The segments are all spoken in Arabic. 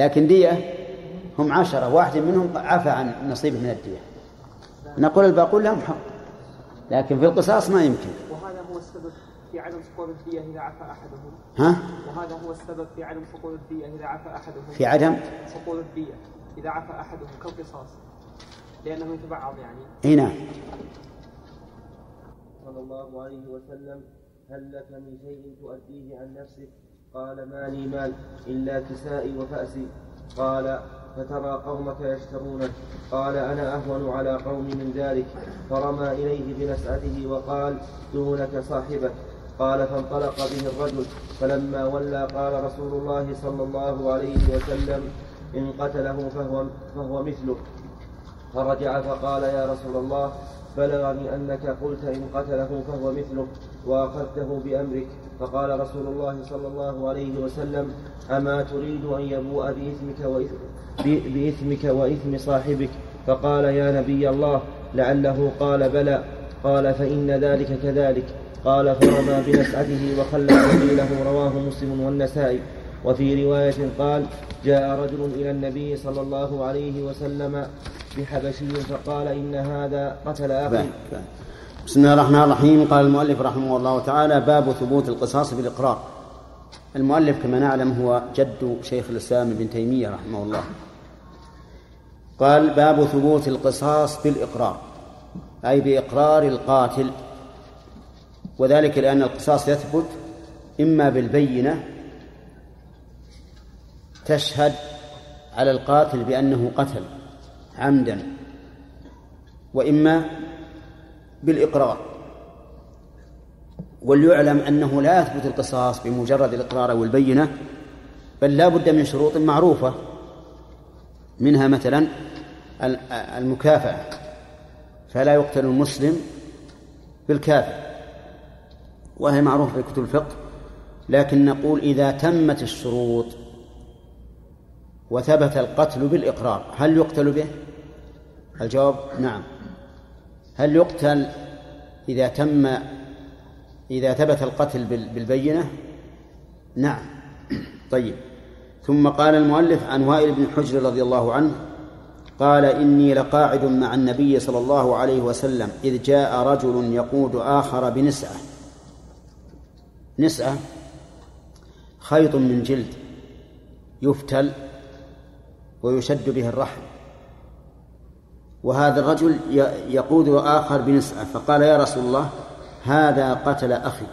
لكن دية هم عشرة واحد منهم عفى عن نصيبه من الدية. نقول الباقون لهم حق لكن في القصاص ما يمكن. وهذا هو السبب في عدم سقوط الدية إذا عفى أحدهم. ها؟ وهذا هو السبب في عدم سقوط الدية إذا عفى أحدهم. في عدم؟ سقوط الدية إذا عفى أحدهم كالقصاص. لأنه يتبعض يعني. إي نعم. صلى الله عليه وسلم هل لك من شيء تؤديه عن نفسك؟ قال ما لي مال إلا كسائي وفأسي. قال فترى قومك يشترونك قال أنا أهون على قوم من ذلك. فرمى إليه بنسعته وقال دونك صاحبك قال فانطلق به الرجل. فلما ولى قال رسول الله صلى الله عليه وسلم إن قتله فهو, فهو مثله. فرجع فقال يا رسول الله بلغني أنك قلت إن قتله فهو مثله. وأخذته بأمرك. فقال رسول الله صلى الله عليه وسلم أما تريد أن يبوء بإثمك وإثم بإثمك وإثم صاحبك؟ فقال يا نبي الله لعله قال بلى. قال فإن ذلك كذلك. قال فرمى بنسعته وخلى سبيله رواه مسلم والنسائي. وفي رواية قال جاء رجل إلى النبي صلى الله عليه وسلم بحبشي فقال إن هذا قتل أخي. بسم الله الرحمن الرحيم. قال المؤلف رحمه الله تعالى باب ثبوت القصاص بالإقرار. المؤلف كما نعلم هو جد شيخ الإسلام ابن تيمية رحمه الله. قال باب ثبوت القصاص بالإقرار أي بإقرار القاتل وذلك لأن القصاص يثبت إما بالبينة تشهد على القاتل بأنه قتل عمدا وإما بالإقرار. وليعلم أنه لا يثبت القصاص بمجرد الإقرار والبينة بل لا بد من شروط معروفة منها مثلا المكافأة. فلا يقتل المسلم بالكافر وهي معروفة في كتب الفقه. لكن نقول إذا تمت الشروط وثبت القتل بالإقرار هل يقتل به؟ الجواب نعم. هل يقتل إذا تم إذا ثبت القتل بالبينة؟ نعم. طيب. ثم قال المؤلف عن وائل بن حجر رضي الله عنه قال إني لقاعد مع النبي صلى الله عليه وسلم إذ جاء رجل يقود آخر بنسعة. نسعة؟ خيط من جلد يفتل ويشد به الرحم. وهذا الرجل يقود آخر بنسعة فقال يا رسول الله هذا قتل أخي.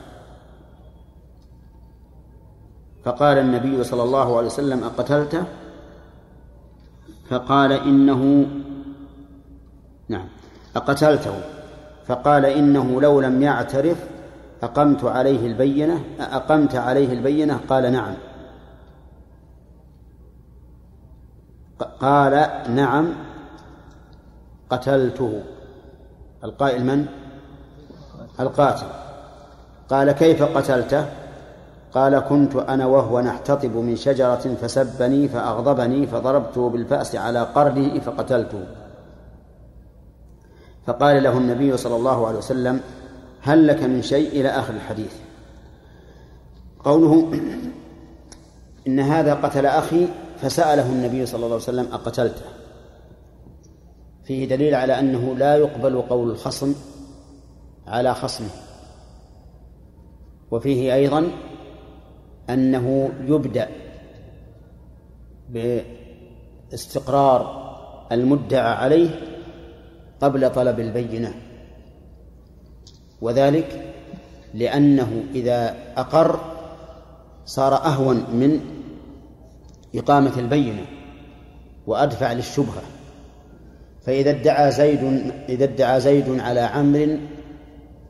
فقال النبي صلى الله عليه وسلم أقتلته فقال إنه نعم أقتلته. فقال إنه لو لم يعترف أقمت عليه البينة أقمت عليه البينة قال نعم. قال نعم قتلته. القائل من؟ القاتل. قال كيف قتلته؟ قال كنت أنا وهو نحتطب من شجرة فسبني فأغضبني فضربته بالفأس على قرنه فقتلته. فقال له النبي صلى الله عليه وسلم هل لك من شيء إلى آخر الحديث؟ قوله إن هذا قتل أخي فسأله النبي صلى الله عليه وسلم أقتلته؟ فيه دليل على أنه لا يقبل قول الخصم على خصمه. وفيه أيضا أنه يبدأ باستقرار المدعى عليه قبل طلب البينة. وذلك لأنه إذا أقر صار أهون من إقامة البينة وأدفع للشبهة. فإذا ادعى زيد إذا ادعى زيد على عمرو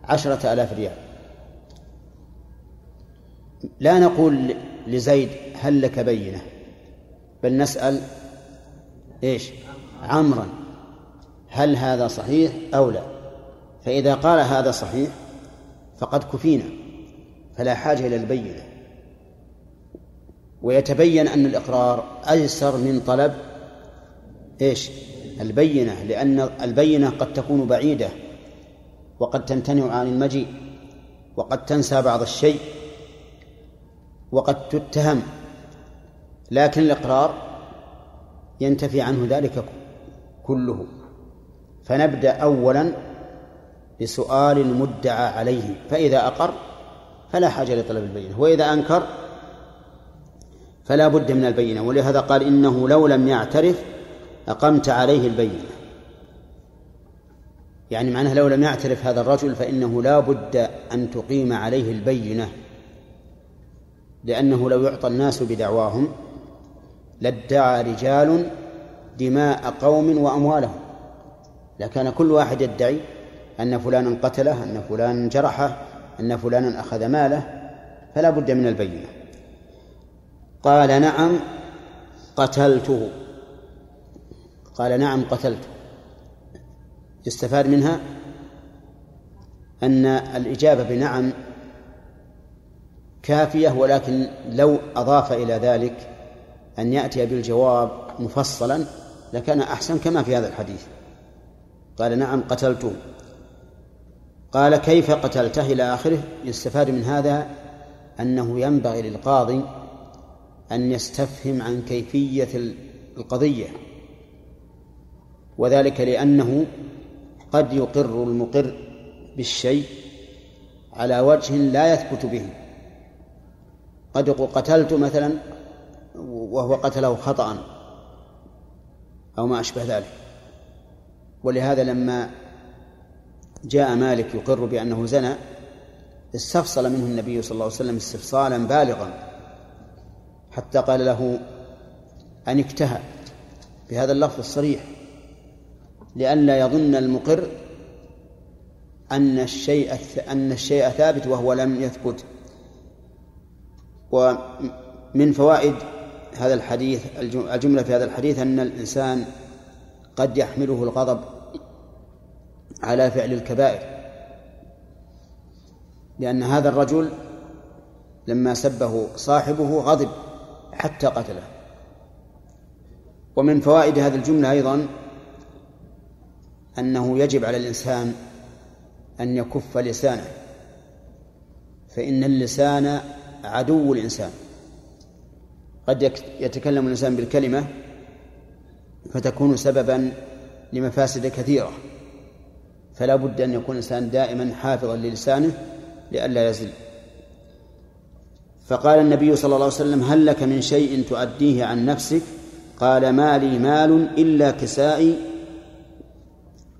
عشرة آلاف ريال. لا نقول لزيد هل لك بينة بل نسأل إيش؟ عمرا. هل هذا صحيح أو لا؟ فإذا قال هذا صحيح فقد كفينا فلا حاجة إلى البينة. ويتبين أن الإقرار أيسر من طلب إيش؟ البينة لأن البينة قد تكون بعيدة وقد تمتنع عن المجيء وقد تنسى بعض الشيء وقد تتهم لكن الإقرار ينتفي عنه ذلك كله. فنبدأ أولا بسؤال المدعى عليه فإذا أقر فلا حاجة لطلب البينة وإذا أنكر فلا بد من البينة ولهذا قال إنه لو لم يعترف أقمت عليه البينة. يعني معناه لو لم يعترف هذا الرجل فإنه لا بد أن تقيم عليه البينة. لأنه لو يعطى الناس بدعواهم لادعى رجال دماء قوم وأموالهم. لكان كل واحد يدعي أن فلانا قتله أن فلانا جرحه أن فلانا أخذ ماله فلا بد من البينة. قال نعم قتلته. قال نعم قتلته يستفاد منها أن الإجابة بنعم كافية ولكن لو أضاف إلى ذلك أن يأتي بالجواب مفصلا لكان أحسن كما في هذا الحديث. قال نعم قتلته قال كيف قتلته إلى آخره؟ يستفاد من هذا أنه ينبغي للقاضي أن يستفهم عن كيفية القضية. وذلك لأنه قد يقر المقر بالشيء على وجه لا يثبت به. قد يقول قتلت مثلا وهو قتله خطأ أو ما أشبه ذلك. ولهذا لما جاء مالك يقر بأنه زنى استفصل منه النبي صلى الله عليه وسلم استفصالا بالغا حتى قال له أن اكتهى. بهذا اللفظ الصريح. لئلا يظن المقر أن الشيء أن الشيء ثابت وهو لم يثبت. ومن فوائد هذا الحديث الجملة في هذا الحديث أن الإنسان قد يحمله الغضب على فعل الكبائر. لأن هذا الرجل لما سبه صاحبه غضب حتى قتله. ومن فوائد هذه الجملة أيضا أنه يجب على الإنسان أن يكف لسانه فإن اللسان عدو الإنسان. قد يتكلم الإنسان بالكلمة فتكون سببا لمفاسد كثيرة فلا بد أن يكون الإنسان دائما حافظا للسانه لئلا يزل. فقال النبي صلى الله عليه وسلم هل لك من شيء تؤديه عن نفسك؟ قال ما لي مال إلا كسائي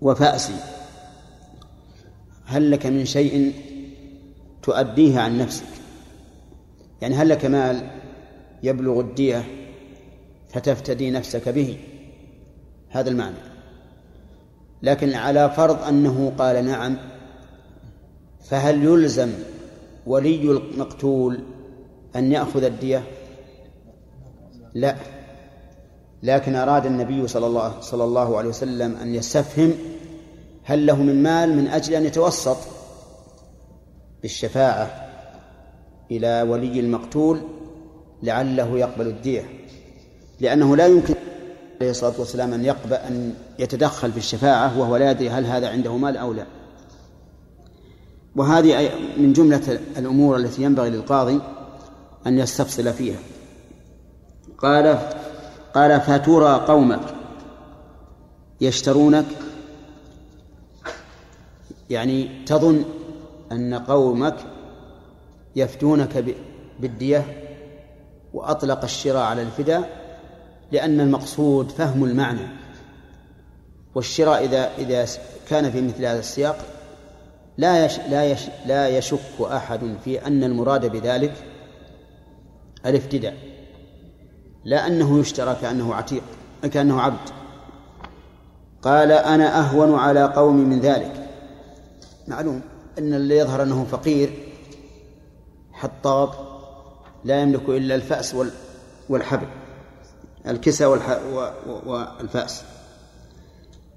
وفأسي. هل لك من شيء تؤديه عن نفسك؟ يعني هل لك مال يبلغ الدية فتفتدي نفسك به؟ هذا المعنى. لكن على فرض أنه قال نعم فهل يلزم ولي المقتول أن يأخذ الدية؟ لا. لكن أراد النبي صلى الله صلى الله عليه وسلم أن يستفهم هل له من مال من أجل أن يتوسط بالشفاعة إلى ولي المقتول لعله يقبل الدية لأنه لا يمكن عليه الصلاة والسلام أن يقبل أن يتدخل في الشفاعة وهو لا يدري هل هذا عنده مال أو لا. وهذه من جملة الأمور التي ينبغي للقاضي أن يستفصل فيها. قال قال فترى قومك يشترونك يعني تظن أن قومك يفتونك بالدية وأطلق الشراء على الفداء لأن المقصود فهم المعنى والشراء إذا إذا كان في مثل هذا السياق لا يش لا يش لا يشك أحد في أن المراد بذلك الافتداء لا أنه يشترى كأنه عتيق كأنه عبد. قال أنا أهون على قوم من ذلك. معلوم أن اللي يظهر أنه فقير حطاب لا يملك إلا الفأس والحبل الكسى والفأس.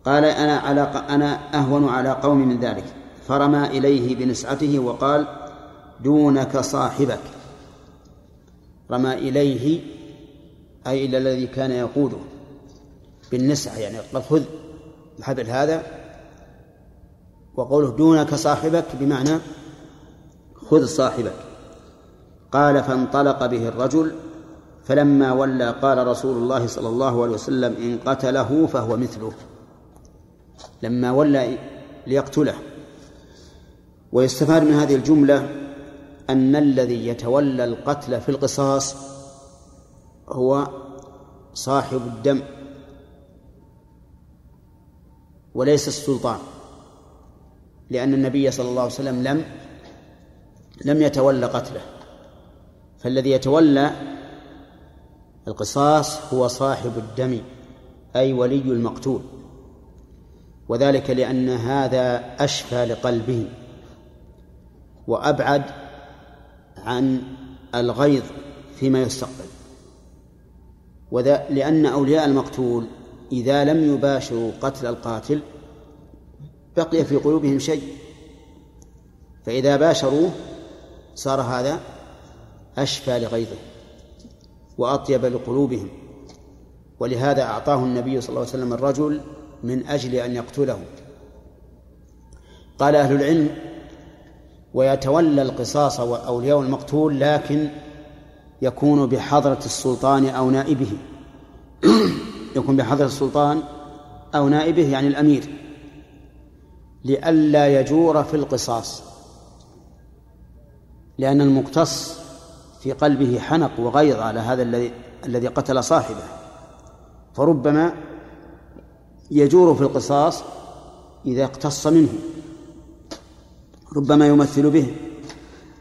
قال أنا على أنا أهون على قوم من ذلك. فرمى إليه بنسعته وقال دونك صاحبك. رمى إليه أي إلى الذي كان يقوده بالنسعة يعني قال خذ الحبل هذا وقوله دونك صاحبك بمعنى خذ صاحبك. قال فانطلق به الرجل فلما ولى قال رسول الله صلى الله عليه وسلم إن قتله فهو مثله. لما ولى ليقتله. ويستفاد من هذه الجملة أن الذي يتولى القتل في القصاص هو صاحب الدم وليس السلطان لأن النبي صلى الله عليه وسلم لم لم يتولى قتله. فالذي يتولى القصاص هو صاحب الدم أي ولي المقتول. وذلك لأن هذا أشفى لقلبه وأبعد عن الغيظ فيما يستقبل. وذا لأن أولياء المقتول إذا لم يباشروا قتل القاتل بقي في قلوبهم شيء. فإذا باشروه صار هذا أشفى لغيظه وأطيب لقلوبهم. ولهذا أعطاه النبي صلى الله عليه وسلم الرجل من أجل أن يقتله. قال أهل العلم ويتولى القصاص أولياء المقتول لكن يكون بحضرة السلطان أو نائبه. يكون بحضرة السلطان أو نائبه يعني الأمير. لئلا يجور في القصاص. لأن المقتص في قلبه حنق وغيظ على هذا الذي الذي قتل صاحبه. فربما يجور في القصاص إذا اقتص منه. ربما يمثل به.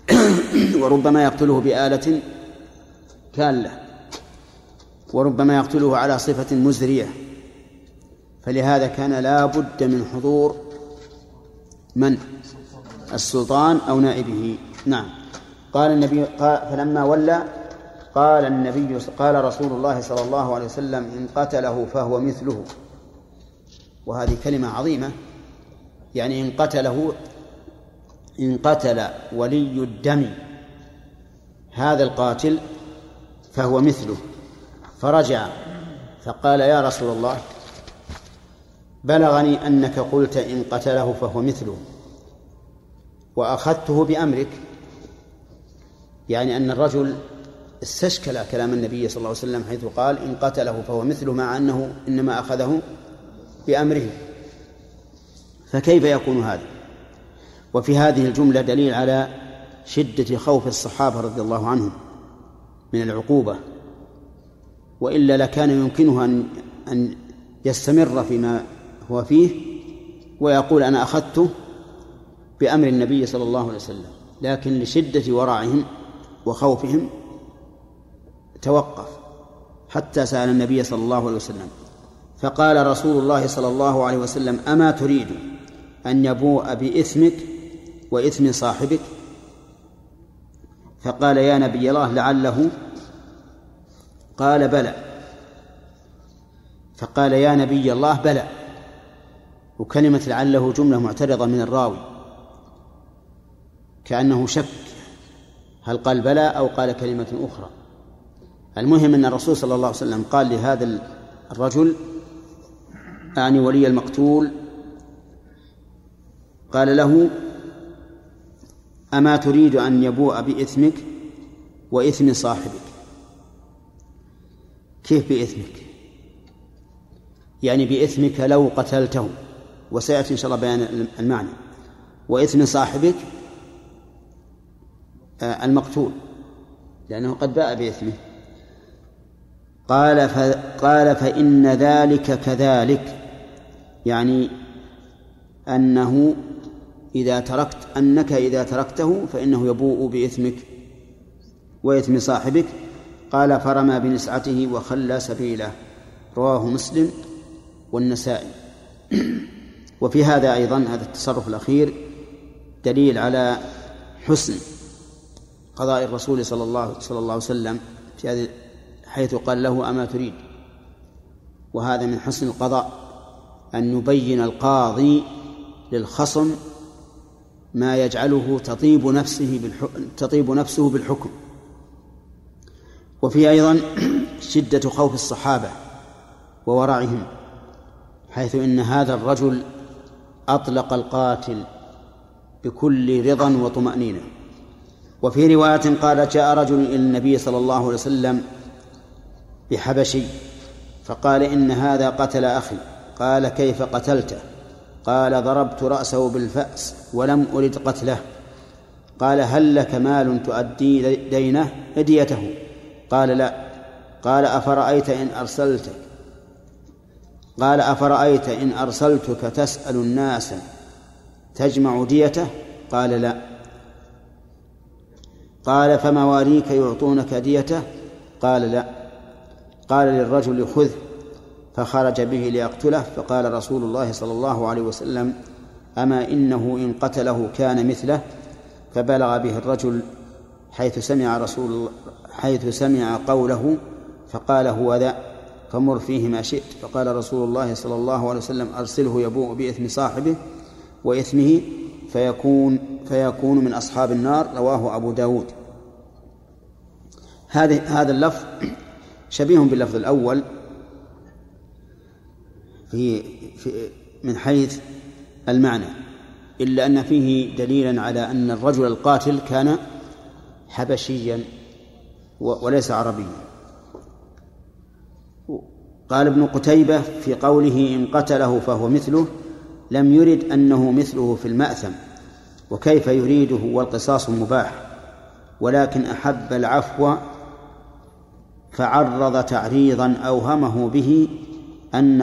وربما يقتله بآلة كالة وربما يقتله على صفة مزرية. فلهذا كان لا بد من حضور من؟ السلطان أو نائبه. نعم. قال النبي قال فلما ولى قال النبي قال رسول الله صلى الله عليه وسلم إن قتله فهو مثله. وهذه كلمة عظيمة. يعني إن قتله إن قتل ولي الدم هذا القاتل فهو مثله. فرجع فقال يا رسول الله بلغني أنك قلت إن قتله فهو مثله وأخذته بأمرك. يعني أن الرجل استشكل كلام النبي صلى الله عليه وسلم حيث قال إن قتله فهو مثله مع أنه إنما أخذه بأمره. فكيف يكون هذا؟ وفي هذه الجملة دليل على شدة خوف الصحابة رضي الله عنهم. من العقوبة وإلا لكان يمكنه أن أن يستمر فيما هو فيه ويقول أنا أخذته بأمر النبي صلى الله عليه وسلم لكن لشدة ورعهم وخوفهم توقف حتى سأل النبي صلى الله عليه وسلم فقال رسول الله صلى الله عليه وسلم أما تريد أن يبوء بإثمك وإثم صاحبك فقال يا نبي الله لعله؟ قال بلى. فقال يا نبي الله بلى. وكلمة لعله جملة معترضة من الراوي. كأنه شك. هل قال بلى أو قال كلمة أخرى. المهم أن الرسول صلى الله عليه وسلم قال لهذا الرجل أعني ولي المقتول. قال له أما تريد أن يبوء بإثمك وإثم صاحبك؟ كيف بإثمك؟ يعني بإثمك لو قتلته وسيأتي إن شاء الله بيان المعنى. وإثم صاحبك آه، المقتول لأنه قد باء بإثمه. قال قال فإن ذلك كذلك يعني أنه إذا تركت أنك إذا تركته فإنه يبوء بإثمك وإثم صاحبك. قال فرمى بنسعته وخلى سبيله. رواه مسلم والنسائي. وفي هذا أيضا هذا التصرف الأخير دليل على حسن قضاء الرسول صلى الله صلى الله عليه وسلم في هذه حيث قال له أما تريد؟ وهذا من حسن القضاء أن يبين القاضي للخصم ما يجعله تطيب نفسه بالحكم تطيب نفسه بالحكم. وفي أيضا شدة خوف الصحابة وورعهم حيث إن هذا الرجل أطلق القاتل بكل رضا وطمأنينة. وفي رواية قال جاء رجل إلى النبي صلى الله عليه وسلم بحبشي فقال إن هذا قتل أخي قال كيف قتلته؟ قال ضربت رأسه بالفأس ولم أرد قتله. قال هل لك مال تؤدي دينه؟ هديته. قال لا. قال أفرأيت إن أرسلتك؟ قال أفرأيت إن أرسلتك تسأل الناس تجمع ديته؟ قال لا. قال فمواليك يعطونك ديته؟ قال لا. قال للرجل خذ. فخرج به ليقتله فقال رسول الله صلى الله عليه وسلم أما إنه إن قتله كان مثله فبلغ به الرجل حيث سمع رسول حيث سمع قوله فقال هو ذا فمر فيه ما شئت فقال رسول الله صلى الله عليه وسلم أرسله يبوء بإثم صاحبه وإثمه فيكون فيكون من أصحاب النار رواه أبو داود. هذا هذا اللفظ شبيه باللفظ الأول في, في من حيث المعنى إلا أن فيه دليلا على أن الرجل القاتل كان حبشيا وليس عربيا. قال ابن قتيبة في قوله إن قتله فهو مثله لم يرد أنه مثله في المأثم وكيف يريده والقصاص مباح. ولكن أحب العفو فعرض تعريضا أوهمه به أن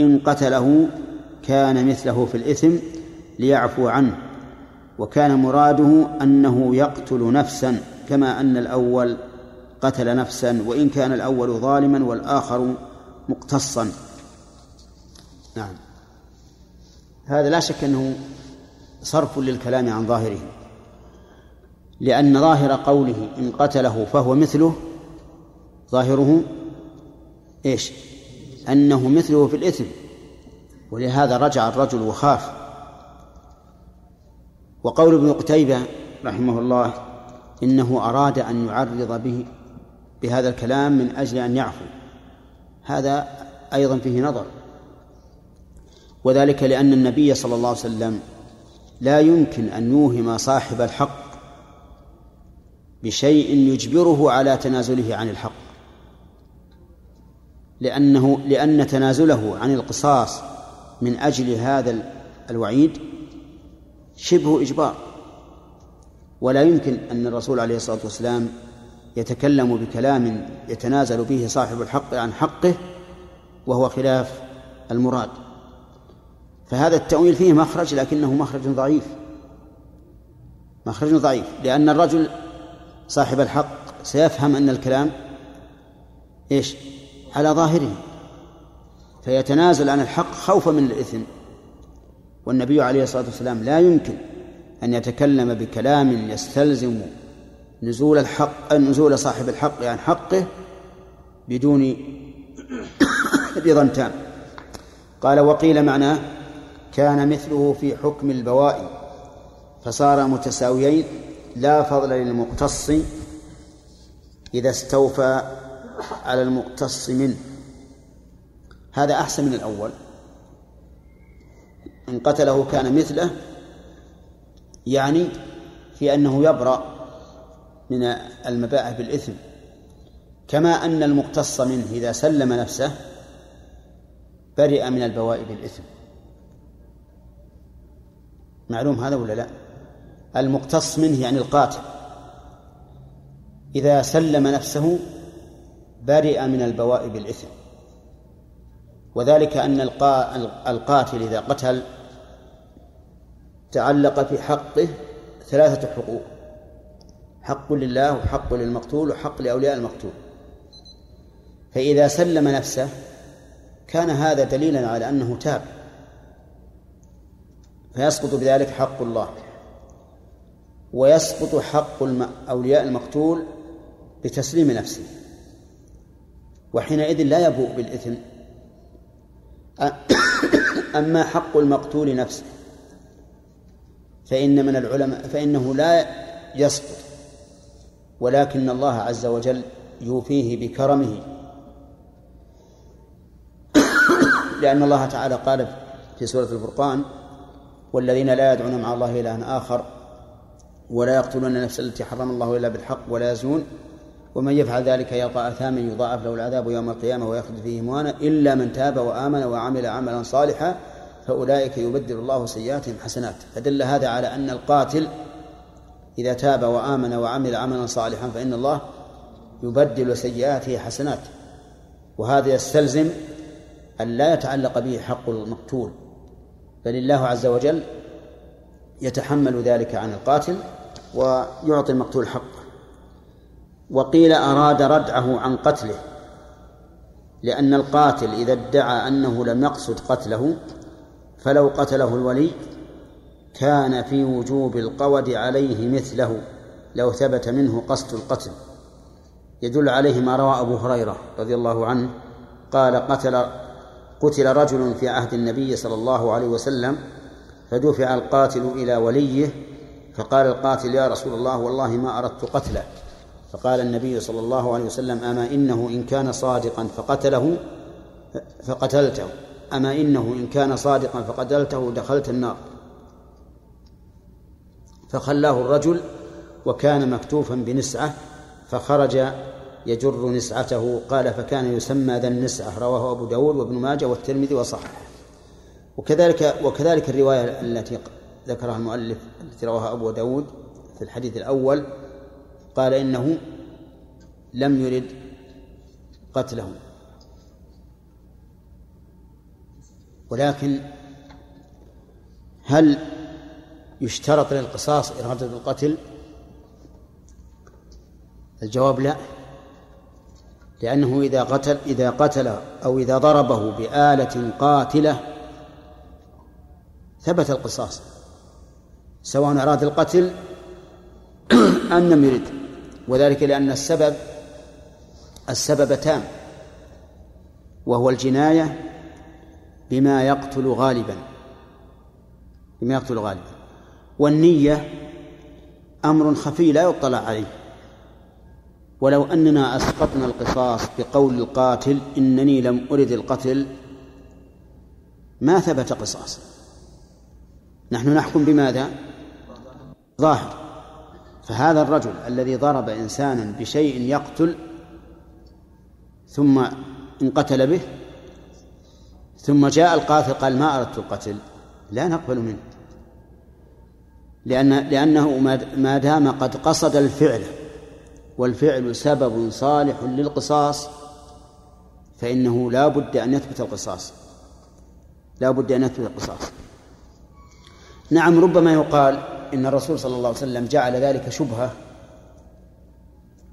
إن قتله كان مثله في الإثم ليعفو عنه وكان مراده أنه يقتل نفسا كما أن الأول قتل نفسا وإن كان الأول ظالما والآخر مقتصا نعم هذا لا شك أنه صرف للكلام عن ظاهره لأن ظاهر قوله إن قتله فهو مثله ظاهره إيش؟ أنه مثله في الإثم. ولهذا رجع الرجل وخاف. وقول ابن قتيبة رحمه الله إنه أراد أن يعرض به بهذا الكلام من أجل أن يعفو. هذا أيضا فيه نظر. وذلك لأن النبي صلى الله عليه وسلم لا يمكن أن يوهم صاحب الحق بشيء يجبره على تنازله عن الحق. لأنه لأن تنازله عن القصاص من أجل هذا الوعيد شبه إجبار. ولا يمكن أن الرسول عليه الصلاة والسلام يتكلم بكلام يتنازل به صاحب الحق عن حقه وهو خلاف المراد. فهذا التأويل فيه مخرج لكنه مخرج ضعيف. مخرج ضعيف لأن الرجل صاحب الحق سيفهم أن الكلام إيش؟ على ظاهره فيتنازل عن الحق خوفا من الإثم. والنبي عليه الصلاة والسلام لا يمكن أن يتكلم بكلام يستلزم نزول الحق نزول صاحب الحق عن حقه بدون رضا تام. قال وقيل معناه كان مثله في حكم البوائي فصار متساويين لا فضل للمقتص إذا استوفى على المقتص منه. هذا أحسن من الأول. إن قتله كان مثله يعني في أنه يبرأ من المباح بالإثم. كما أن المقتص منه إذا سلم نفسه برئ من البواء بالإثم. معلوم هذا ولا لا؟ المقتص منه يعني القاتل. إذا سلم نفسه برئ من البواء بالإثم وذلك أن القاتل إذا قتل تعلق في حقه ثلاثة حقوق. حق لله وحق للمقتول وحق لأولياء المقتول. فإذا سلم نفسه كان هذا دليلا على أنه تاب. فيسقط بذلك حق الله. ويسقط حق أولياء المقتول بتسليم نفسه. وحينئذ لا يبوء بالإثم. أما حق المقتول نفسه فإن من العلماء فإنه لا يسقط ولكن الله عز وجل يوفيه بكرمه. لأن الله تعالى قال في سورة الفرقان والذين لا يدعون مع الله إلها آخر ولا يقتلون النفس التي حرم الله إلا بالحق ولا يزنون. ومن يفعل ذلك يلقى أثاما يضاعف له العذاب يوم القيامة ويخلد فيه مهانا إلا من تاب وآمن وعمل عملا صالحا فأولئك يبدل الله سيئاتهم حسنات. فدل هذا على أن القاتل إذا تاب وآمن وعمل عملا صالحا فإن الله يبدل سيئاته حسنات. وهذا يستلزم أن لا يتعلق به حق المقتول بل الله عز وجل يتحمل ذلك عن القاتل ويعطي المقتول حقه. وقيل أراد ردعه عن قتله لأن القاتل إذا ادعى أنه لم يقصد قتله فلو قتله الولي كان في وجوب القود عليه مثله لو ثبت منه قصد القتل. يدل عليه ما روى أبو هريرة رضي الله عنه قال قتل قتل رجل في عهد النبي صلى الله عليه وسلم فدفع القاتل إلى وليه فقال القاتل يا رسول الله والله ما أردت قتله. فقال النبي صلى الله عليه وسلم أما إنه إن كان صادقا فقتله فقتلته. أما إنه إن كان صادقا فقتلته دخلت النار. فخلاه الرجل وكان مكتوفا بنسعة فخرج يجر نسعته. قال فكان يسمى ذا النسعة. رواه أبو داود وابن ماجه والترمذي وصححه. وكذلك وكذلك الرواية التي ذكرها المؤلف التي رواها أبو داود في الحديث الأول قال إنه لم يرد قتله ولكن هل يشترط للقصاص إرادة القتل؟ الجواب لا. لأنه إذا قتل إذا قتل أو إذا ضربه بآلة قاتلة ثبت القصاص سواء أراد القتل أم لم يرد. وذلك لأن السبب السبب تام وهو الجناية بما يقتل غالبا بما يقتل غالبا. والنية أمر خفي لا يطلع عليه. ولو أننا أسقطنا القصاص بقول القاتل إنني لم أرد القتل ما ثبت قصاص نحن نحكم بماذا؟ ظاهر. فهذا الرجل الذي ضرب إنسانا بشيء يقتل ثم انقتل به ثم جاء القاتل قال ما أردت القتل لا نقبل منه لأن لأنه ما دام قد قصد الفعل والفعل سبب صالح للقصاص فإنه لا بد أن يثبت القصاص لا بد أن يثبت القصاص. نعم ربما يقال إن الرسول صلى الله عليه وسلم جعل ذلك شبهة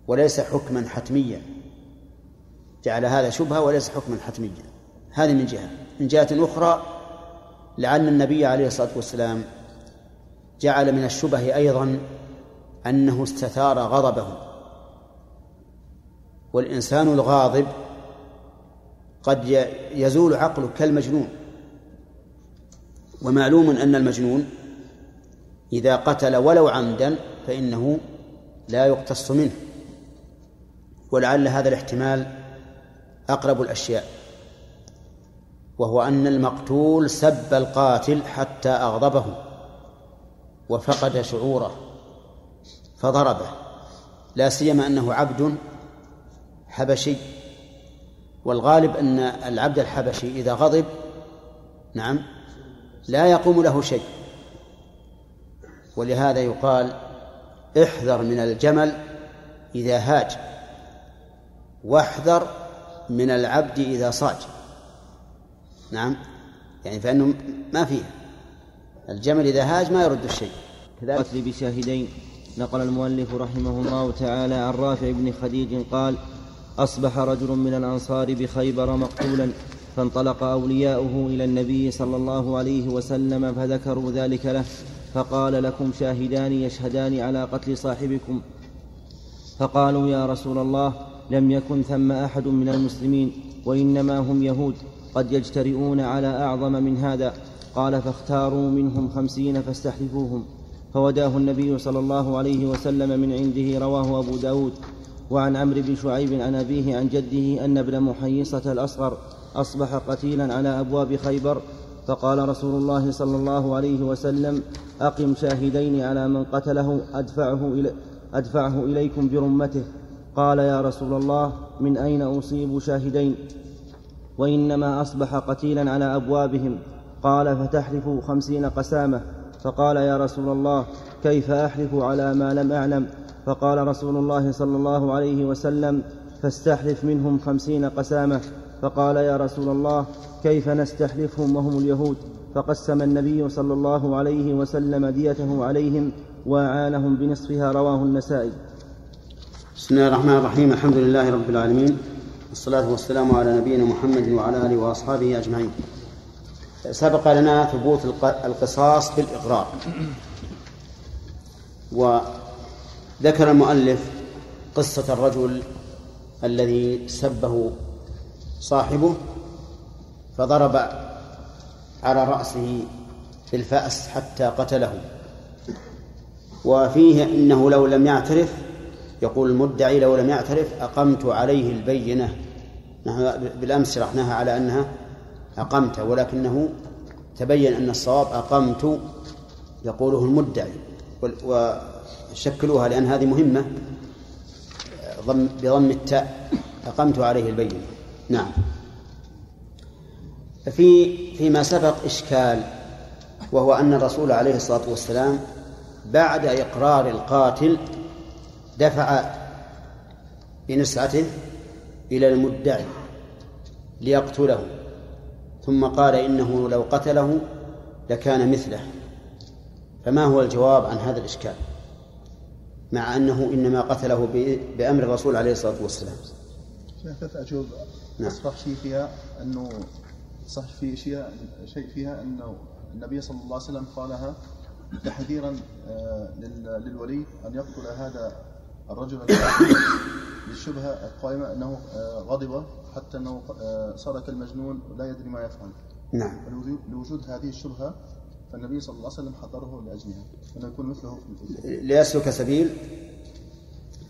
وليس حكما حتميا. جعل هذا شبهة وليس حكما حتميا. هذه من جهة. من جهة أخرى لعل النبي عليه الصلاة والسلام جعل من الشبه أيضا أنه استثار غضبه. والإنسان الغاضب قد يزول عقله كالمجنون. ومعلوم أن المجنون إذا قتل ولو عمدا فإنه لا يقتص منه. ولعل هذا الاحتمال أقرب الأشياء وهو أن المقتول سب القاتل حتى أغضبه وفقد شعوره فضربه لا سيما أنه عبد حبشي. والغالب أن العبد الحبشي إذا غضب نعم لا يقوم له شيء. ولهذا يقال احذر من الجمل إذا هاج واحذر من العبد إذا صاج. نعم؟ يعني فإنه ما فيه. الجمل إذا هاج ما يرد الشيء. قتل بشاهدين نقل المؤلف رحمه الله تعالى عن رافع بن خديج قال أصبح رجل من الأنصار بخيبر مقتولا فانطلق أولياؤه إلى النبي صلى الله عليه وسلم فذكروا ذلك له. فقال لكم شاهدان يشهدان على قتل صاحبكم. فقالوا يا رسول الله لم يكن ثم أحد من المسلمين وإنما هم يهود قد يجترئون على أعظم من هذا. قال فاختاروا منهم خمسين فاستحلفوهم. فوداه النبي صلى الله عليه وسلم من عنده رواه أبو داود. وعن عمرو بن شعيب عن أبيه عن جده أن ابن محيصة الأصغر أصبح قتيلا على أبواب خيبر فقال رسول الله صلى الله عليه وسلم أقم شاهدين على من قتله أدفعه, إلي أدفعه إليكم برمته. قال يا رسول الله من أين أصيب شاهدين؟ وإنما أصبح قتيلا على أبوابهم. قال فتحلف خمسين قسامة. فقال يا رسول الله كيف أحلف على ما لم أعلم؟ فقال رسول الله صلى الله عليه وسلم فاستحلف منهم خمسين قسامة. فقال يا رسول الله كيف نستحلفهم وهم اليهود؟ فقسم النبي صلى الله عليه وسلم ديته عليهم وأعانهم بنصفها رواه النسائي. بسم الله الرحمن الرحيم الحمد لله رب العالمين والصلاة والسلام على نبينا محمد وعلى آله وأصحابه أجمعين. سبق لنا ثبوت القصاص بالإقرار وذكر المؤلف قصة الرجل الذي سبه صاحبه فضرب على رأسه بالفأس حتى قتله. وفيه إنه لو لم يعترف يقول المدعي لو لم يعترف أقمت عليه البينة. نحن بالأمس شرحناها على أنها أقمت ولكنه تبين أن الصواب أقمت يقوله المدعي. وشكلوها لأن هذه مهمة. بضم التاء أقمت عليه البينة. نعم. في فيما سبق إشكال وهو أن الرسول عليه الصلاة والسلام بعد إقرار القاتل دفع بنسعته إلى المدعي ليقتله ثم قال إنه لو قتله لكان مثله. فما هو الجواب عن هذا الإشكال؟ مع أنه إنما قتله بأمر الرسول عليه الصلاة والسلام. ثلاث أجوبة. نعم. أصرح شيء فيها أنه صح في شيء شيء فيها أنه النبي صلى الله عليه وسلم قالها تحذيرا آه، للولي أن يقتل هذا الرجل للشبهة القائمة أنه آه، غضب حتى أنه آه، صار كالمجنون لا يدري ما يفعل. نعم. لوجود هذه الشبهة فالنبي صلى الله عليه وسلم حضره لأجلها. أنه يكون مثله في ليسلك سبيل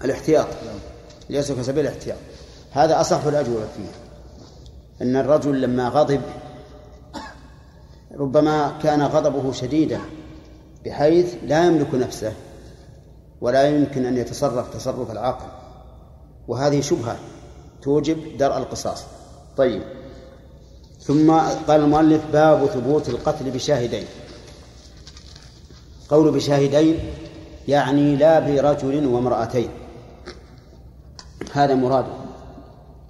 الاحتياط. نعم. ليسلك سبيل الاحتياط. هذا أصح الأجوبة فيه. أن الرجل لما غضب ربما كان غضبه شديدا بحيث لا يملك نفسه ولا يمكن أن يتصرف تصرف العاقل. وهذه شبهة توجب درء القصاص. طيب. ثم قال المؤلف باب ثبوت القتل بشاهدين. قول بشاهدين يعني لا برجل وامرأتين. هذا مراده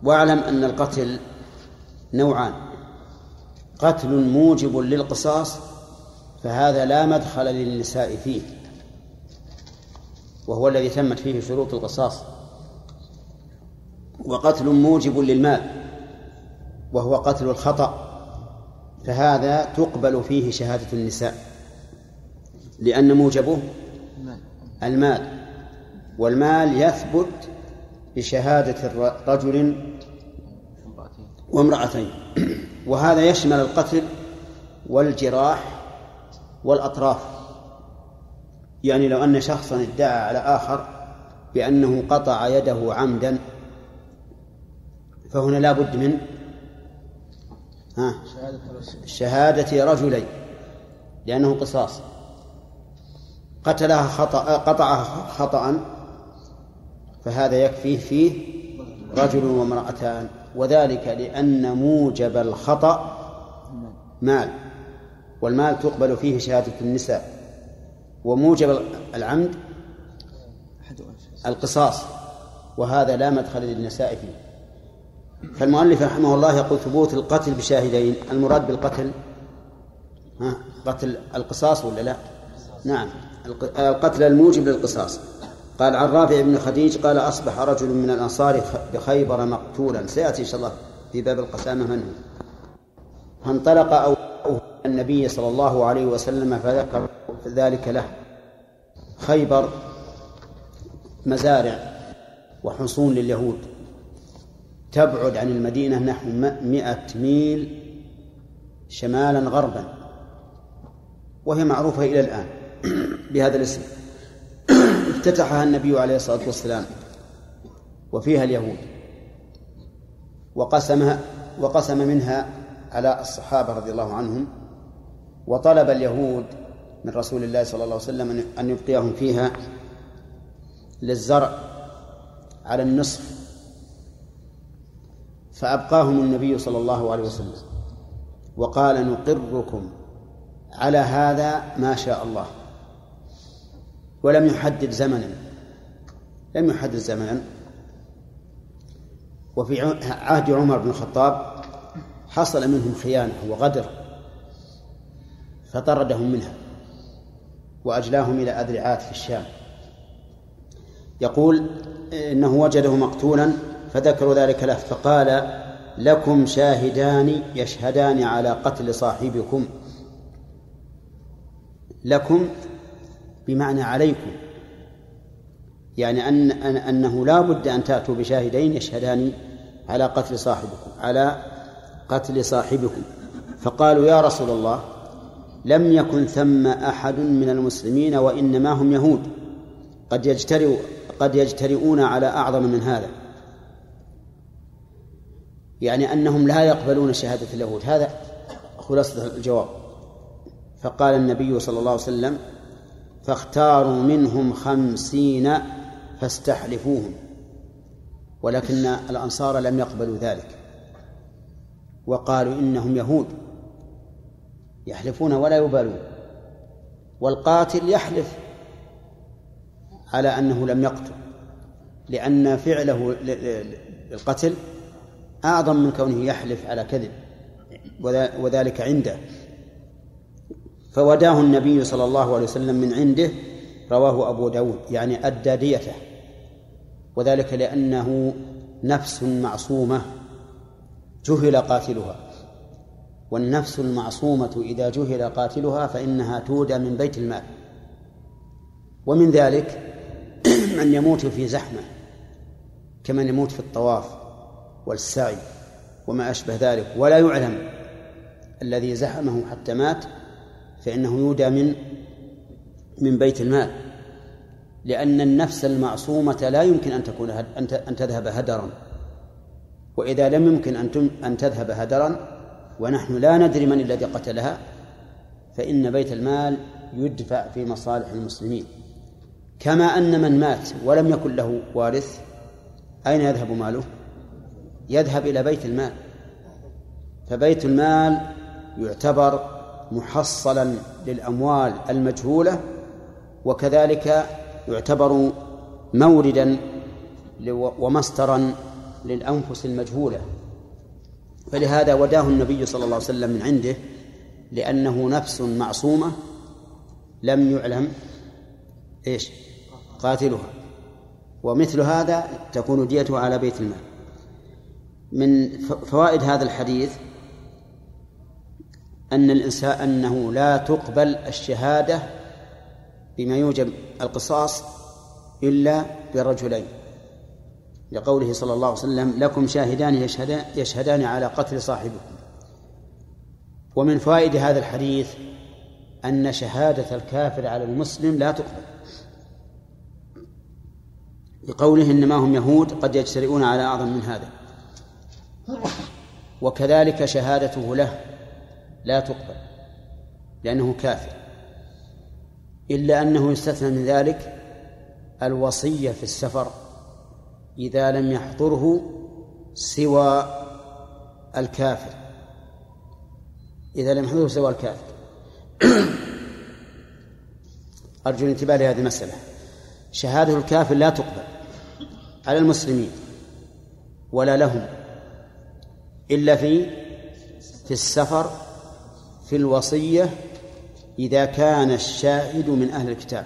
واعلم أن القتل نوعان. قتل موجب للقصاص فهذا لا مدخل للنساء فيه وهو الذي تمت فيه شروط القصاص. وقتل موجب للمال وهو قتل الخطأ فهذا تقبل فيه شهادة النساء لأن موجبه المال. والمال يثبت بشهادة رجل وامرأتين. وهذا يشمل القتل والجراح والأطراف. يعني لو أن شخصا ادعى على آخر بأنه قطع يده عمدا فهنا لا بد من ها شهادة رجلين لأنه قصاص. قتلها خطأ قطعها خطأ فهذا يكفيه فيه رجل وامرأتان وذلك لأن موجب الخطأ مال والمال تقبل فيه شهادة النساء وموجب العمد القصاص وهذا لا مدخل للنساء فيه. فالمؤلف رحمه الله يقول ثبوت القتل بشاهدين المراد بالقتل؟ ها قتل القصاص ولا لا؟ نعم القتل الموجب للقصاص. قال عن رافع بن خديج قال أصبح رجل من الأنصار بخيبر مقتولا. سيأتي إن شاء الله في باب القسامة من هو فانطلق أو النبي صلى الله عليه وسلم فذكر ذلك له. خيبر مزارع وحصون لليهود. تبعد عن المدينة نحو مئة ميل شمالا غربا. وهي معروفة إلى الآن بهذا الاسم. افتتحها النبي عليه الصلاة والسلام وفيها اليهود وقسمها وقسم منها على الصحابة رضي الله عنهم وطلب اليهود من رسول الله صلى الله عليه وسلم أن يبقيهم فيها للزرع على النصف فأبقاهم النبي صلى الله عليه وسلم وقال نقركم على هذا ما شاء الله. ولم يحدد زمنا. لم يحدد زمنا. وفي عهد عمر بن الخطاب حصل منهم خيانة وغدر فطردهم منها وأجلاهم إلى أذرعات في الشام. يقول إنه وجده مقتولا فذكروا ذلك له فقال لكم شاهدان يشهدان على قتل صاحبكم. لكم بمعنى عليكم. يعني أن أنه لا بد أن تأتوا بشاهدين يشهدان على قتل صاحبكم على قتل صاحبكم. فقالوا يا رسول الله لم يكن ثم أحد من المسلمين وإنما هم يهود. قد يجترئ قد يجترئون على أعظم من هذا. يعني أنهم لا يقبلون شهادة اليهود. هذا خلاصة الجواب. فقال النبي صلى الله عليه وسلم فاختاروا منهم خمسين فاستحلفوهم. ولكن الأنصار لم يقبلوا ذلك. وقالوا إنهم يهود. يحلفون ولا يبالون. والقاتل يحلف على أنه لم يقتل. لأن فعله للقتل أعظم من كونه يحلف على كذب. وذلك عنده. فوداه النبي صلى الله عليه وسلم من عنده رواه أبو داود يعني أدى ديته. وذلك لأنه نفس معصومة جهل قاتلها. والنفس المعصومة إذا جهل قاتلها فإنها تودى من بيت المال. ومن ذلك من يموت في زحمة كمن يموت في الطواف والسعي وما أشبه ذلك. ولا يعلم الذي زحمه حتى مات فإنه يودى من من بيت المال. لأن النفس المعصومة لا يمكن أن تكون أن تذهب هدرا. وإذا لم يمكن أن أن تذهب هدرا ونحن لا ندري من الذي قتلها فإن بيت المال يدفع في مصالح المسلمين. كما أن من مات ولم يكن له وارث أين يذهب ماله؟ يذهب إلى بيت المال. فبيت المال يعتبر محصلا للأموال المجهولة وكذلك يعتبر موردا ومصدرا للأنفس المجهولة. فلهذا وداه النبي صلى الله عليه وسلم من عنده لأنه نفس معصومة لم يعلم إيش؟ قاتلها. ومثل هذا تكون ديته على بيت المال. من فوائد هذا الحديث أن الإنسان أنه لا تقبل الشهادة بما يوجب القصاص إلا برجلين. لقوله صلى الله عليه وسلم لكم شاهدان يشهدان, يشهدان على قتل صاحبكم. ومن فوائد هذا الحديث أن شهادة الكافر على المسلم لا تقبل. لقوله إنما هم يهود قد يجترئون على أعظم من هذا. وكذلك شهادته له. لا تقبل لأنه كافر. إلا أنه يستثنى من ذلك الوصية في السفر إذا لم يحضره سوى الكافر. إذا لم يحضره سوى الكافر. أرجو الانتباه لهذه المسألة. شهادة الكافر لا تقبل على المسلمين ولا لهم إلا في في السفر في الوصية إذا كان الشاهد من أهل الكتاب.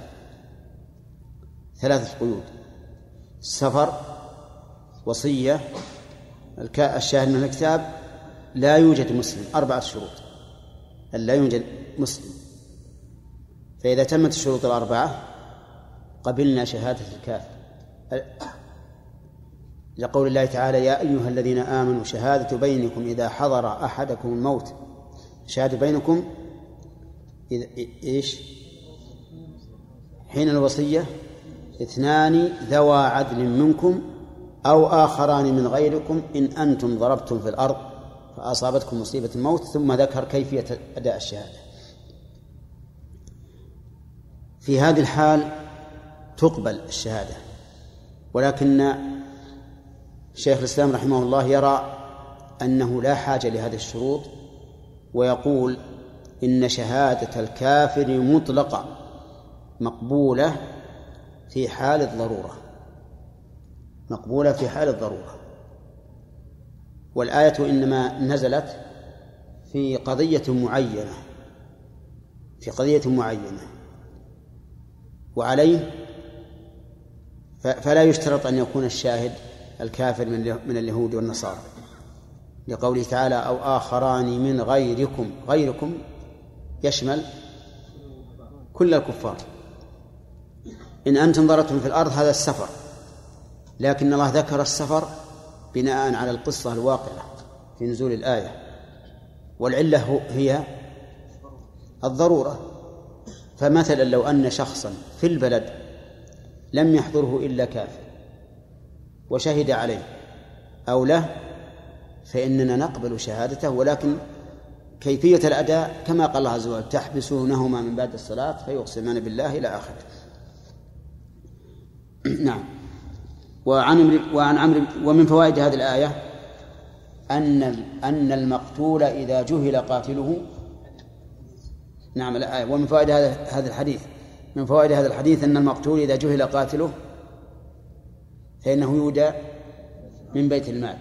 ثلاثة قيود. السفر وصية الشاهد من الكتاب لا يوجد مسلم أربعة شروط. أن لا يوجد مسلم. فإذا تمت الشروط الأربعة قبلنا شهادة الكافر. لقول الله تعالى يا أيها الذين آمنوا شهادة بينكم إذا حضر أحدكم الموت شهادة بينكم. إذا إيش؟ حين الوصية. اثنان ذوى عدل منكم أو آخران من غيركم إن أنتم ضربتم في الأرض فأصابتكم مصيبة الموت ثم ذكر كيفية أداء الشهادة. في هذه الحال تقبل الشهادة ولكن شيخ الإسلام رحمه الله يرى أنه لا حاجة لهذه الشروط ويقول إن شهادة الكافر مطلقة مقبولة في حال الضرورة. مقبولة في حال الضرورة. والآية إنما نزلت في قضية معينة في قضية معينة. وعليه فلا يشترط أن يكون الشاهد الكافر من اليهود والنصارى. لقوله تعالى أو آخران من غيركم غيركم يشمل كل الكفار. إن أنتم ضربتم في الأرض هذا السفر لكن الله ذكر السفر بناء على القصة الواقعة في نزول الآية. والعلة هي الضرورة. فمثلا لو أن شخصا في البلد لم يحضره إلا كافر وشهد عليه أو له فإننا نقبل شهادته ولكن كيفية الأداء كما قال الله عز وجل تحبسونهما من بعد الصلاة فيقسمان بالله إلى آخره. نعم. وعن وعن عمرو ومن فوائد هذه الآية أن أن المقتول إذا جهل قاتله. نعم الآية. ومن فوائد هذا هذا الحديث. من فوائد هذا الحديث أن المقتول إذا جهل قاتله فإنه يودى من بيت المال.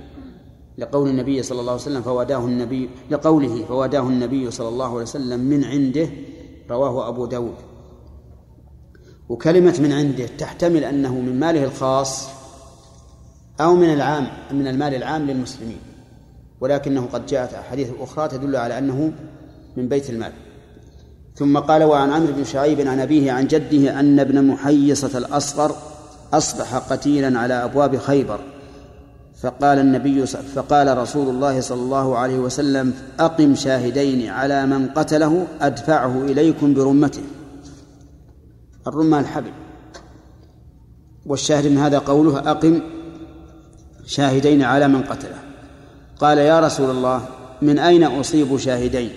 لقول النبي صلى الله عليه وسلم فواداه النبي لقوله فواداه النبي صلى الله عليه وسلم من عنده رواه أبو داود. وكلمة من عنده تحتمل أنه من ماله الخاص أو من العام من المال العام للمسلمين. ولكنه قد جاءت أحاديث أخرى تدل على أنه من بيت المال. ثم قال وعن عمرو بن شعيب عن أبيه عن جده أن ابن محيصة الأصغر أصبح قتيلا على أبواب خيبر فقال النبي فقال رسول الله صلى الله عليه وسلم أقم شاهدين على من قتله أدفعه إليكم برمته. الرمة الحبل. والشاهد من هذا قوله أقم شاهدين على من قتله. قال يا رسول الله من أين أصيب شاهدين؟